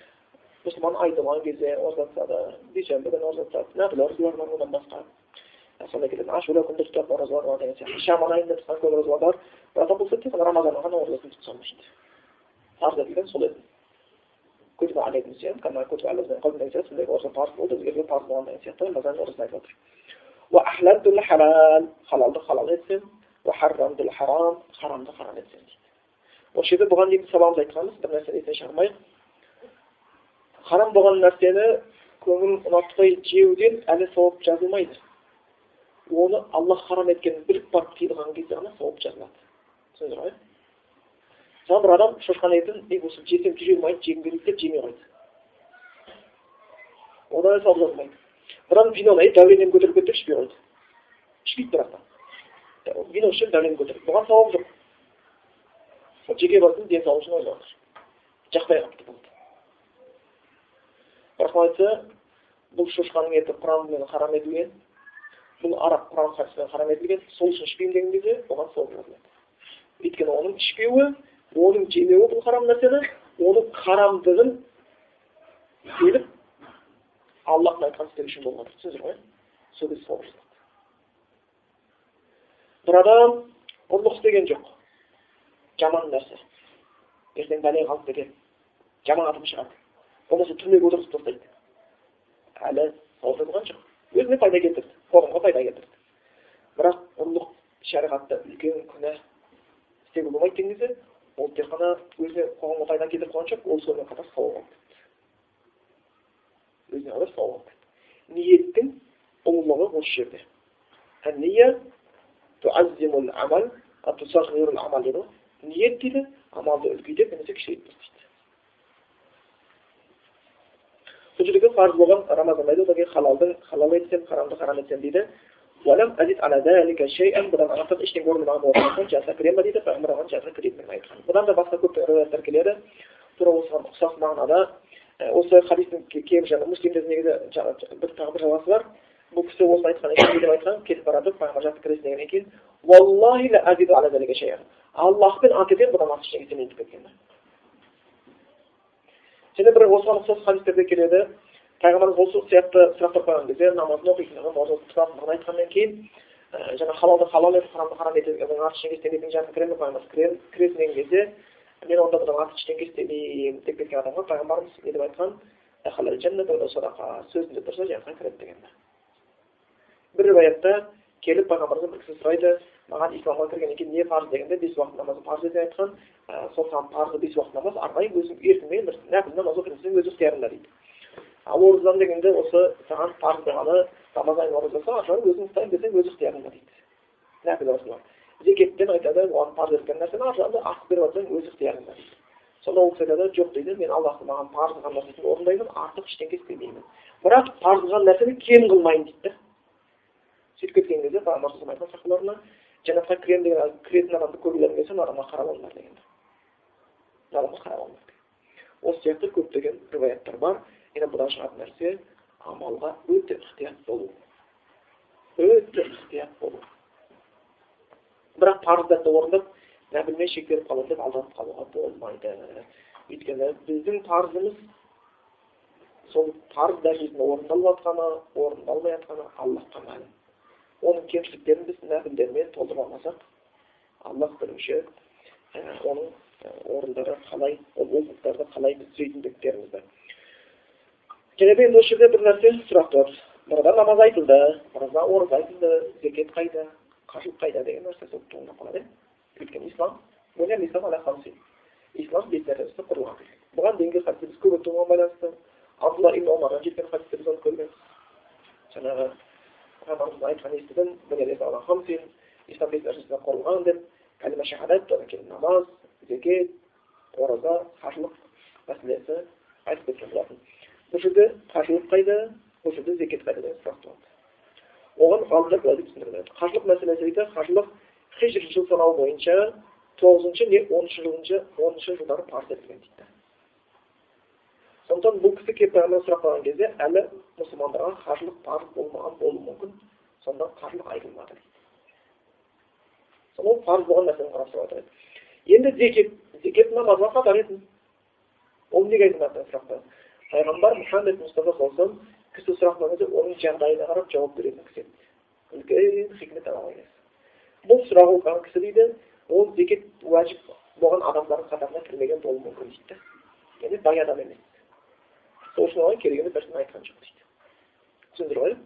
мұсылман ай туған кезде ораза тұтады дүйсенбі күні ораза тұтады нәпіл оразалар бар одан басқа сондай күнде тұтатын оразалар бар деген сияқты шаман айында тұтқан көп оразалар бар бірақ тек рамазанның ғана оразасын тұтсам дейді парыз етілген сол еді сондай ораза парыз болды парыз болған деген сияқты рамазан оразасын айтып харамды харам етсең дейді осы жерде бұған дейін бір нәрсені шығармайық харам болған нәрсені көңіл ұнатпай жеуден әлі сауап жазылмайды оны аллах харам еткенін біліп барып тыйылған кезде ғана сауап жазылады түсіндіңіздер бір адам осы жесем жүре алмайды жегім келмейді деп жемей адам виноны дәуреннен көтеріліп кетті ішпей қойды ішпейді бірақ та вино ішіп дәурен көтереді бұған сауап жоқ ол жеке басының денсаулығы үшін ойлап отыр жақпай қалыпты болды бірақ айтса бұл шошқаның еті құранмен харам етілген бұл арақ құран хадиспен харам етілген сол үшін ішпеймін деген кезде оған сауап жазылады өйткені оның ішпеуі оның жемеуі бұл харам нәрсені оның харамдығын келіп істері үшін болып жатыр түсіндіңіздер ғой сол кезде сауап жазылады бір адам ұрлық істеген жоқ жаман нәрсе ертең бәле қалып кетеді жаман атым шығады болмаса түрмеге отырғызып тастайды әлі сауап болған жоқ өзіне пайда келтірді қоғамға пайда келтірді бірақ ұрлық шариғатта үлкен күнә істеуге болмайды деген кезде ол тек қана өзіне қоғамға пайда келтіріп қойған жоқ ол сонымен қатар сауап алып өзіне қатар сауап ниеттің ұлылығы осы жерде ниет дейді амалды үлкейтеді немесе кішірейтеді дейді бұл жердегі парыз болған рамазан айды одан кейін халалды халал етсем харамды харам етсем дейді бұдан артық ештеңе орнамаған болған соң жаза кіре ма дейді пайғамбар оған жаза кіретінін айтқан бұдан да басқа көп риуаяттар келеді тура осыған ұқсас мағынада осы хадистің кейбір жаңағы муслимде негізі бір тағы бір жалғасы бар бұл кісі осыны айтқан екен не деп айтқан кетіп бара жатып пайғамбар жаққа кіресің дегеннен кейін аллахпен ант етемін бұдан артық ештеңе істемеймін деп кеткен және бір осыған ұқсас хадистерде келеді пайғамбарымыз осы сияқты сұрақтар қойған кезде намазын оқитындығын ораза тұтатындығын айтқаннан кейін жаңа халалды халал етіп харамды харам етіп артық ештеңе істемейтін жағына кіремін деп пайғамбарымыз кіресің деген кезде мен онда артық ештеңе істемеймін деп кеткен адамға пайғамбарымыз не деп айтқан сөзінде тұрса жәннатқа кіреді деген бір риwаятта келіп пайғамбарымыздан бір кісі сұрайды маған исламға кіргеннен кейін не парыз дегенде бес уақыт намазы парыз деп айтқан сол саған парызы бес уақыт намаз арнайы өзің еркіңмен бір нәпіл намаз оқитын сен өз ықтиярыңда дейді ал оразадан дегенде осы саған парыз болғаны рамазан оразасы ары жағын өзің ұстаймын десең өз ықтиярыңда дейді нәпіл оразалар зекеттен айтады оған парыз еткен нәрсені ары жағында артық беріп жатсаң өз ықтиярыңда сонда ол кісі айтады жоқ дейді мен аллахтың маған парыз қылған нәрсесін орындаймын артық ештеңе істемеймін бірақ парыз қылған нәрсені кем қылмайын дейді да сөйтіп кеткен кезде пайғамбар айтқан сахабаларына жәннатқа кіремін деген кіретін адамды көргілерің келсе мына адамға қарап алыңдар деген мына адамға қарап алыңдар осы сияқты көптеген риwаяттар бар енді бұдан шығатын нәрсе амалға өте ықтият болу өте ықтият болу бірақ парыздарды орындап нәпілмен шектеліп қаламын деп алданып қалуға болмайды. Өйткені біздің парызымыз сол парыз дәрежесінде орындалып жатқаны орындалмай жатқаны аллахқа мәлім. Оның кемшіліктерін біз нәпілдермен толтырып алмасақ аллах білуші оның орындары қалай ол олқылықтарды қалай біз түзейтіндіктерімізді және де енді осы жерде бір нәрсе сұрақ мынада намаз айтылды ораза айтылды зекет қайда? Қажылық қайда деген нәрсе туындап қалады иә өйткені ислам ислам бес нәрсесі құрылған бұған дейінгі хадисте біз көп өтумен байланысты абдулла ибн омардан жеткен хадисте оны көргенбіз жаңағы пайғамбарымыздың айтқанын естідім ислам бес құрылған деп кәлима шахадат одан кейін намаз зекет ораза қажылық мәселесі айтып кеткен болатын бұл жерде қажылық қайда бұл жерде зекет қайда деген сұрақ туады оған ғалымдар былай деп түсіндірген қажылық мәселесі дейді қажылық хижр жыл санауы бойынша тоғызыншы не оныншы жылыншы оныншы жылдары парыз етілген дейді сондықтан бұл кісі келіп пайғамбар сұрақ қойған кезде әлі мұсылмандарға қажылық парыз болмаған болуы мүмкін сонда қажылық айтылмады дейді сонда парыз болған нәрсені қарап сұрап жатыр енді зекет зекет намазға қатар еді ол неге айтылмады деген сұрақ қойды пайғамбар мұхаммед мұстафа саллаллаху кісі сұрақ кезде оның жағдайына қарап жауап беретін кісі үлкен хикмет бұл сұрақ қойған кісі дейді ол зекет уәжіп болған адамдардың қатарына кірмеген болуы мүмкін дейді яғни бай адам емес сол үшін оған керегін бір айтқан жоқ дейді түсіндір ғой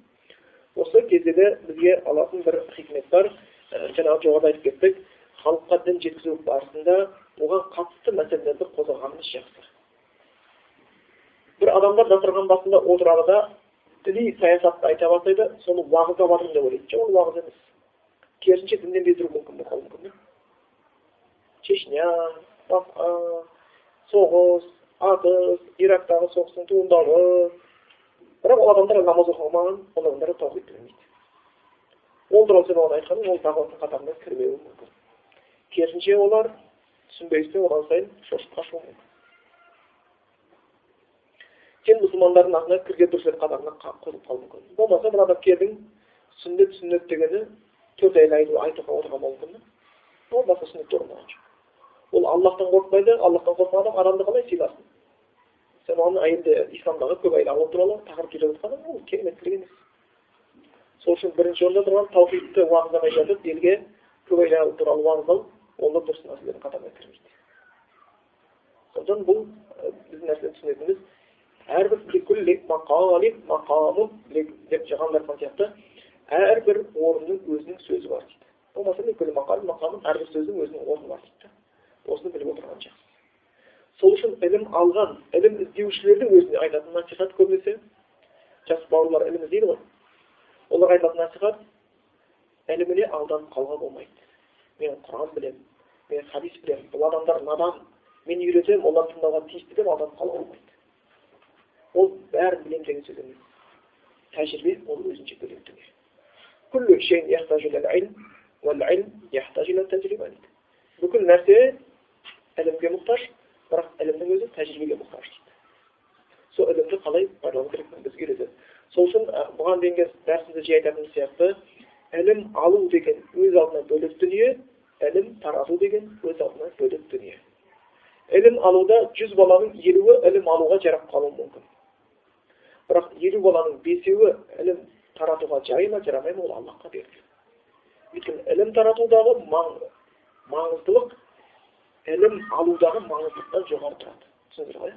осы кезде де бізге алатын бір хикмет бар жаңағы жоғарыда айтып кеттік халыққа дін жеткізу барысында оған қатысты мәселелерді қозғағанымыз жақсы бір адамдар дастархан басында отырады да діни саясатты айта бастайды соны уағыздап жатырмын деп ойлайды жоқ ол уағыз емес керісінше діннен бездіру мүмкін болуы мүмкін чечня басқа соғыс атыс ирактағы соғыстың туындауы бірақ ол адамдар намаз оқымаған ол адамдар таухид білмейді ол туралы сен оған айтқаның ол дағуаттың қатарына кірмеуі мүмкін керісінше олар түсінбестен одан сайын шошып қашуы мүмкін сен мұсылмандардың артына кірген дұрыс қатарына қосылып қалуы мүмкін. Болмаса бір адам келдің сүннет сүннет дегені төрт айлы айтуға отырған мүмкін ол басқа сүннетті орындаған жоқ ол аллахтан қорықпайды аллахтан қорыққан адам адамды қалай сыйласын сен оған енді исламдағы көп алу туралы тақырып келіп жатқаны ол кереметтілік емес. Сол үшін бірінші орында тұрған таухидты уағыздамай жатып елге көп алу туралы уағыздау ол да дұрыс нәрселердің қатарына кірмейді. Сондықтан бұл біздің нәрсені түсінетініміз әрбір деп айтқан сияқты әрбір орынның өзінің сөзі бар дейді болмаса әрбір сөздің өзінің орны бар дейді осыны біліп отырған жақсы сол үшін ілім алған ілім іздеушілердің өзіне айтатын насихат көбінесе жас бауырлар ілім іздейді ғой оларға айтатын насихат іліміне алданып қалуға болмайды мен құран білемін мен хадис білемін бұл адамдар надан мен үйретемін олар тыңдауға тиісті деп алданып қалуға болмайды ол бәрін білемін деген сөз емес тәжірибе ол өзінше бөлек бүкіл нәрсе ілімге мұқтаж бірақ ілімнің өзі тәжірибеге мұқтаж дейді сол ілімді қалай пайдалану керектігін бізге үйретеді сол үшін бұған дейінгі дәрісімізде жиі айтатын сияқты ілім алу деген өз алдына бөлек дүние ілім тарату деген өз алдына бөлек дүние ілім алуда жүз баланың елуі ілім алуға жарап қалуы мүмкін бірақ елу баланың бесеуі ілім таратуға жарай ма жарамай ма ол аллахқа белгілі өйткені ілім таратудағы маңыздылық ілім алудағы маңыздылықтан жоғары тұрады. Түсіндіңіздер ғой.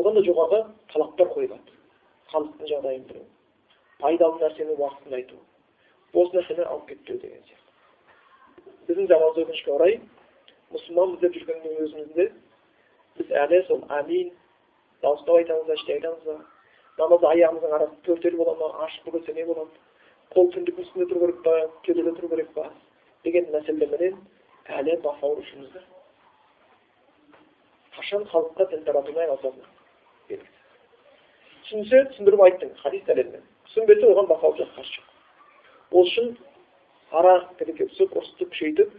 Одан да жоғары талаптар қойылады. Халықтың жағдайын білу пайдалы нәрсені уақытында айту бос нәрсені алып кетпеу деген сияқты. Біздің заманымызда өкінішке орай мұсылманбыз деп жүргеннің өзімізде біз әлі сол әмин дауыстап айтамыз іштей айтамыз ба намаз аяғымыздың арасы төртеу бола ма ашық бөгелсе не болады қол түндіктің үстінде тұру керек па кеудеде тұру керек па деген мәселелерменен әлі бас ауырушымыз қашан халыққа дін таратумен айналысатыны белгісіз түсінсе түсіндіріп айттың хадис дәлелмен түсінбесе оған бас ауырып қарсы жоқ ол үшін ара тілекке түсіп ұрысты күшейтіп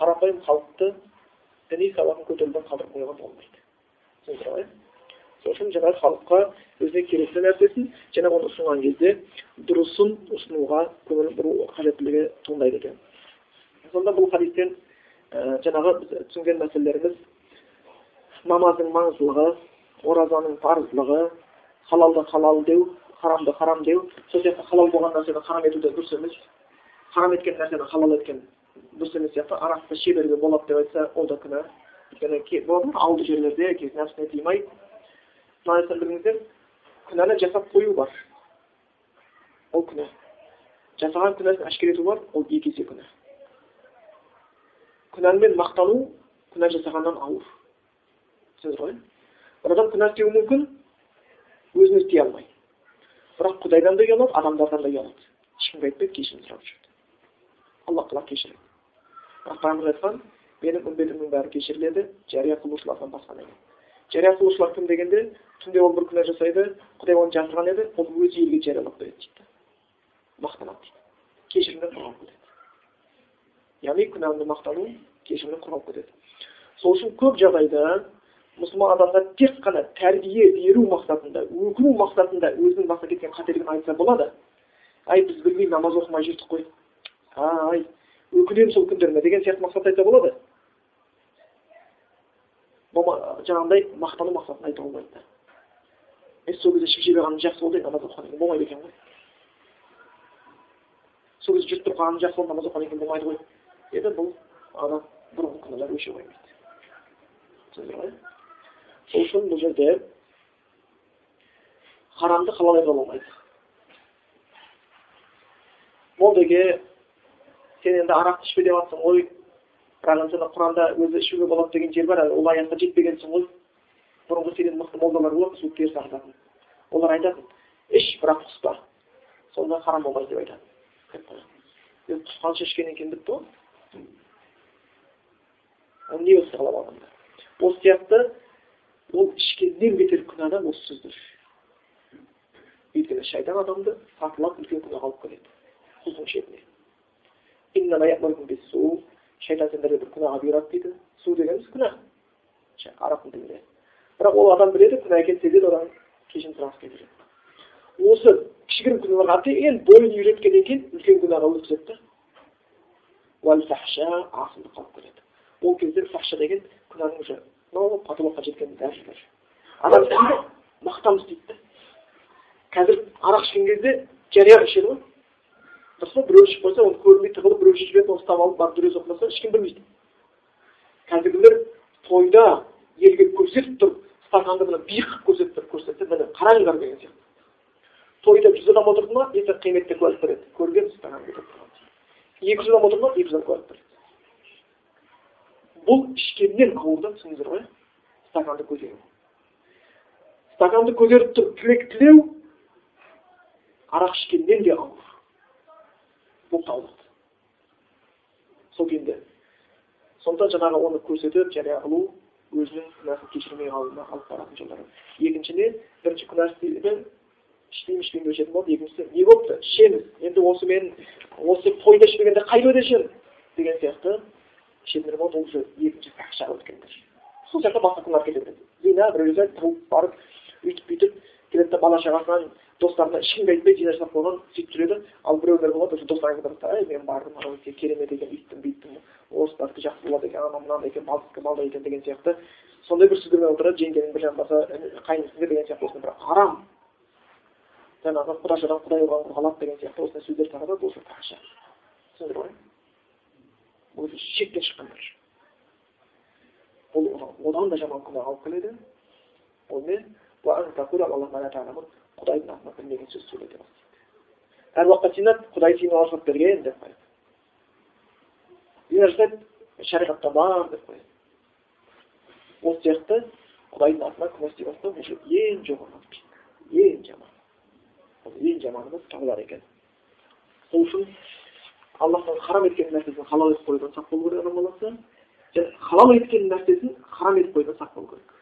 қарапайым халықты діни сауатын көтеруден қалдырып қоюға болмайды түсіндіңіздер үшін жаңағы халыққа өзіне керекті нәрсесін жаңағы оны ұсынған кезде дұрысын ұсынуға көңіл бұру қажеттілігі туындайды екен. Сонда бұл хадистен жаңағы біз түсінген мәселелеріміз намаздың маңыздылығы оразаның парыздылығы халалды халал деу харамды харам деу сол сияқты халал болған нәрсені харам ету де дұрыс емес. Харам еткен нәрсені халал еткен дұрыс емес сияқты. Арақты шеберге болады деп айтса ол да күнә өйткені болады ғой ауылды жерлерде нәпсіне тыймай күнәні жасап қою бар ол күнә жасаған күнәсін әшкере ету бар ол екі есе күнә күнәмен мақтану күнә жасағаннан ауыр түсіндіңіздер ғой бір адам күнә істеуі мүмкін өзін істей алмай бірақ құдайдан да ұялады адамдардан да ұялады ешкімге айтпайды кешірім сұрап жүреді алла тағала кешіреді бірақ пайғамбар айтқан менің үмбетімнің бәрі кешіріледі жария қылушылардан басқа жария қылушылар кім дегенде түнде ол бір күнә жасайды құдай оны жазған еді ол өзі елге жариялап береді дейді мақтанады дейді кешірімнен құрғап кетеді яғни күнәңді мақтану кешірімнен құрғап кетеді сол үшін көп жағдайда мұсылман адамдар тек қана тәрбие беру мақсатында өкіну мақсатында өзінің басына кеткен қателігін айтса болады ай біз білмей намаз оқымай жүрдік қой ай өкінемін сол күндеріне деген сияқты мақсатта айтса болады жаңағындай мақтану мақсатында айтуға болмайды е сол кезде ішіп алғаным жақсы болды намаз оқығаннан кейін болмайды екен ғой. Сол кезде жүріп тұрып жақсы болды намаз оқығаннан кейін болмайды ғой. Деді бұл адам бұрынғы күнәлар өше қоймайды. Түсіндіңіздер ғой сол үшін бұл жерде харамды халал айтуға болмайды молдаге сен енді арақты ішпе деп жатрсың ғой. Бірақ енді құранда өзі ішуге болады деген жер бар ол аятқа жетпегенсің ғой бұрынғы сенен мықты молдалар болады суық теріс ағызатын олар айтатын іш бірақ құспа сонда харам болмайды деп айтады енді құсқанша ішкеннен кейін бітті ғой не өсті қалап алғанда осы сияқты ол ішкеннен бетер күнә да осы сөздер өйткені шайтан адамды сатылап үлкен күнәға алып келеді құздың шетіне шайтан сендерге бір күнәға бұйырады дейді су дегеніміз күнә арабтың тілінде бірақ ол адам біледі күнә екенін сезеді одан кешірім сұрағысы келіп осы кішігірім күнәларға әбден бойын үйреткеннен кейін үлкен күнәға өткізеді да асылды қалып келеді ол кезде фахша деген күнәнің уже мынау потолокқа жеткен дәрежелер адам мақтан істейді да қазір арақ ішкен кезде жария ішеді ғой па біреу ішіп қойса оны көрмей тығылып біреу ішіп жібереді оны ұстап алып барып дүре соқпаса ешкім білмейді қазіргілер тойда елге көрсетіп тұрып стаканды мына биік қылып көрсетіп тұрып көрсетсе міне қараңдар деген сияқты тойда жүз адам отырды ма ертең қияметте куәлік береді көрген стакан екі жүз адам отырды ма екі жүз адам куәлік береді бұл ішкеннен ауыр да түсіндіңіздер ғой стаканды көтеру стаканды көтеріп тұрып тілек тілеу арақ ішкеннен де ауыр болып табылады сол күйінде. Сондықтан жаңағы оны көрсетіп жария қылу өзінің күнәсін кешірмей қалуына алып баратын жолдары. Екіншіден бірінші күнә істейді ішпеймін ішпеймін деуші едім болды екіншісі не болыпты? Ішеміз енді осы мен осы тойда ішпегенде қай тойда ішемін деген сияқты ішетіндер болады ол уже екінші фахшаға өткендер сол сияқты басқа күнәлар кете береді зина тауып барып өйтіп бүйтіп келеді да бала шағасынан достарына ешкімге айтпай зина жасап қойған сөйтіп жүреді ал біреулер болады уже достарына айтады ей мен бардым анау керемет екен үйттім бүйттім орыстардікі жақсы болады екен анау мынандай екен балдікі балдай екен деген сияқты сондай бір сөздермен отырады жеңгенің бір жамбасы қайнысың деген сияқты осындай бір арам жаңағы құдашадан құдай ұрған қалады деген сияқты осындай сөздер таратады осы фахша түсіндіңдер ғой өзі шектен шыққандар бұл одан да жаман күнәға алып келеді не құдайдың атынан білмеген сөз сөйлете бастайды сыйынады құдай сені рұқсат берген деп қояды. Жасайды шариғатта бар деп қояды. Осы сияқты құдайдың атына күнә істей бастау бұл ең жоғарғы ең жаман. Бұл ең жаманымыз табылар екен. Сол үшін аллахтың харам еткен нәрсесін халал етіп қоюдан сақ болу керек адам баласы. Және халал еткен нәрсесін харам етіп қоюдан сақ болу керек.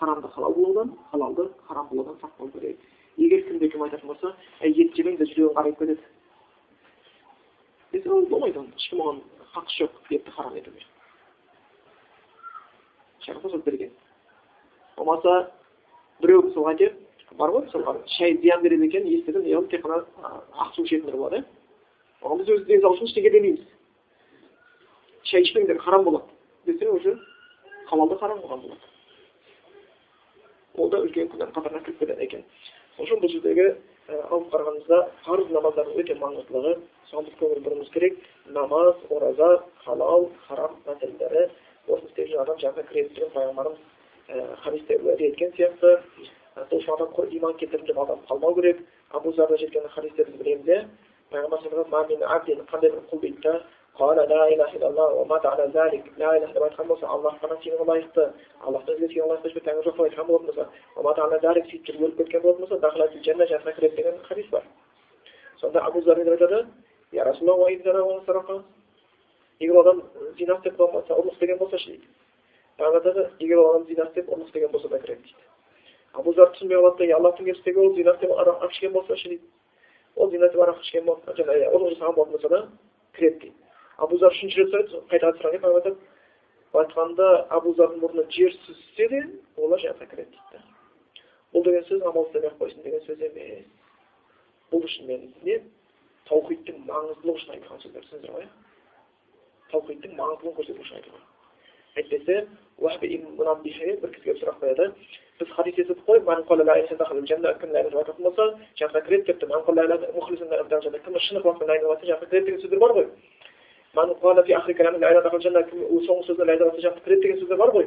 Харамды халал қылудан халалды харам қылудан сақ болу керек. Егер кімде кім айтатын болса әй ет жемең де жүрегің қарайып кетеді десе ол болмайды оны ешкім оған хақысы жоқ етті харам етуге шариғат берген болмаса біреу мысалға айтайық бар ғой мысалға шай зиян береді екенін естідім яғни тек қана ақ су ішетіндер болады иә оған біз өз денсаулық үшін ештеңе демейміз шай ішпеңдер харам болады десе уже халалды харам қылған болады ол да үлкен күнәнің қатарына кіріп кетеді екен сол үшін бұл жердегі алып қарағанымызда парыз намаздардың өте маңыздылығы соған біз көңіл бұруымыз керек намаз ораза халал харам мәселелері осыны істеп жүрген адам жәннатқа кіреді деген пайғамбарымыз хадисте уәде еткен сияқты. Сол үшін адам иман келтірдім деп алданып қалмау керек. Абу зарда жеткен хадистерді білеміз иә пайғамбар қандай бір құл дейді да قال لا إله إلا الله ومات على ذلك لا إله إلا الله айтқан болса аллах қана сенуге лайықты аллахтан өзге сенуге лайықты ешбір тәңір жоқ деп айтқан болатын болса ومات على ذلك сөйтіп жүріп өліп кеткен болатын болса жәннатқа кіреді деген хадис бар сонда абу зар айтады я расулалла егер адам зина істеп болмаса ұрлық істеген болса ше дейді пайғамбар айтады егер ол адам зина істеп ұрлық істеген болса да кіреді дейді абу зар түсінбей қалады да аллахтың елшісі ол зина істеп арақ ішкен болса ше дейді ол зина істеп арақ ішкен жаңағы ұрлық жасаған болатын болса да кіреді дейді абузар үшінші рет сұрайды қайта сұраған пайғамбар айтады айтқанда абузардың мұрны жер сүзсе де олар жәннатқа кіреді дейді. Бұл деген сөз амал істемей ақ қойсын деген сөз емес. Бұл шынымен не таухидтің маңыздылығы үшін айтылған сөздер түсіндіңіздер ғой таухидтің маңыздылығын көрсету үшін айтылған әйтпесе бір кісі келіп сұрақ қояды. Біз хадис естідік қой болса жәннатқа кіреді депті. Кім шын ықыласпен кіреді деген сөздер бар ғой. So'zlar ayda bo'lsa jannatga kiradi degan so'zlar bor ғой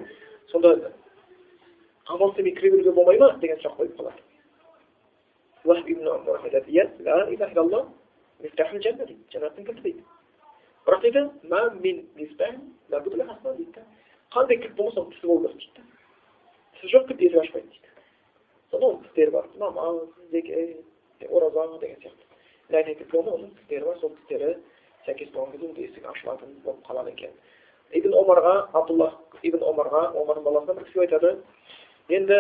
сонда amal істемей кіре беруге болмай ма деген сұрақ қойып қалады жәннаттың кілті дейді бірақ дейді қандай кілт болмаса оның тісі болу керек дейді тісі жоқ кілт есік ашпайды дейді сонда оның тістері бар намаз ораза деген сияқты оның тістері бар сол тістері сәйкес болған кезде ол есік ашылатын болып қалады екен ибн омарға абдуллах ибн омарға омардың баласына бір кісі айтады енді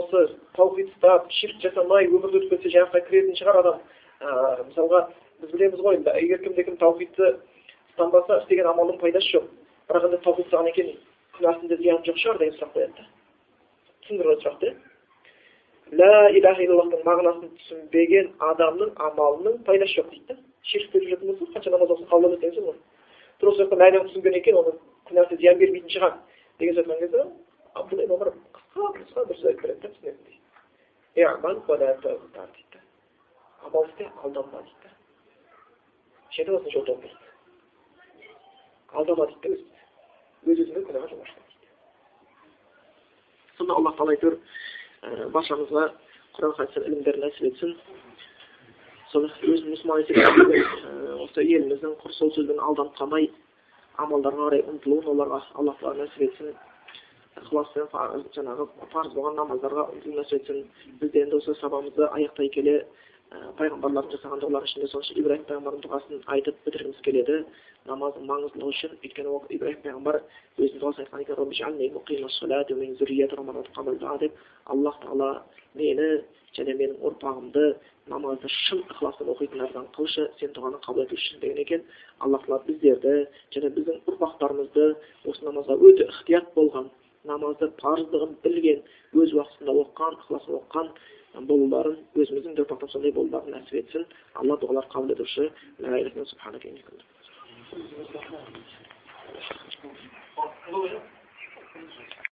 осы таухид ұстап ширк жасамай өмірді өтіп кетсе жәннатқа кіретін шығар адам ә, мысалға біз білеміз ғой егер кімде кім таухидты ұстанбаса істеген амалдың пайдасы жоқ бірақ енді таухид ұстаған екен күнәсінде зияны жоқ шығар деген сұрақ қояды да түсіндіңдер ғой сұрақты ля иляха иллаллахтың мағынасын түсінбеген адамның амалының пайдасы жоқ дейді да ширк беріп жүретін болса қанша намаз оқыса қабыл сөз ғой. Тура сол жақта мәнін түсінген екен оның күнәсі зиян бермейтін шығар деген сөз айтқан кезде абдулла ибн қысқа қысқа бір сөз айтып береді да түсінетіндей дейді. Амал істе алданба дейді. Береді алдама дейді да өз дейді. Сонда аллах тағала әйтеуір баршамызға құран етсін. Сол өзін мұсылман есеп осы еліміздің құр сол сөзбен алданып қалмай амалдарға қарай ұмтылуын оларға алла тағала нәсіп етсін. Ықыласпен жаңағы парыз болған намаздарға ұмтылу нәсіп етсін. Біз де енді осы сабағымызды аяқтай келе пайғамбарлардың жасаған дұғалардың ішінде сол ибраһим пайғамбардың дұғасын айтып бітіргіміз келеді. Намаздың маңыздылығы үшін өйткені ол ибраһим пайғамбар өзінің дұғасын айтқан деп аллах тағала мені және менің ұрпағымды намазды шын ықыласпен оқитындардан қылшы сен дұғаны қабыл етуші деген екен. Аллах тағала біздерді және біздің ұрпақтарымызды осы намазға өте ықтият болған намазды парыздығын білген өз уақытында оқыған ықыласпен оқыған болуларын өзіміздің де ұрпақтан сондай болуларын нәсіп етсін. Алла дұғалар қабыл етуші.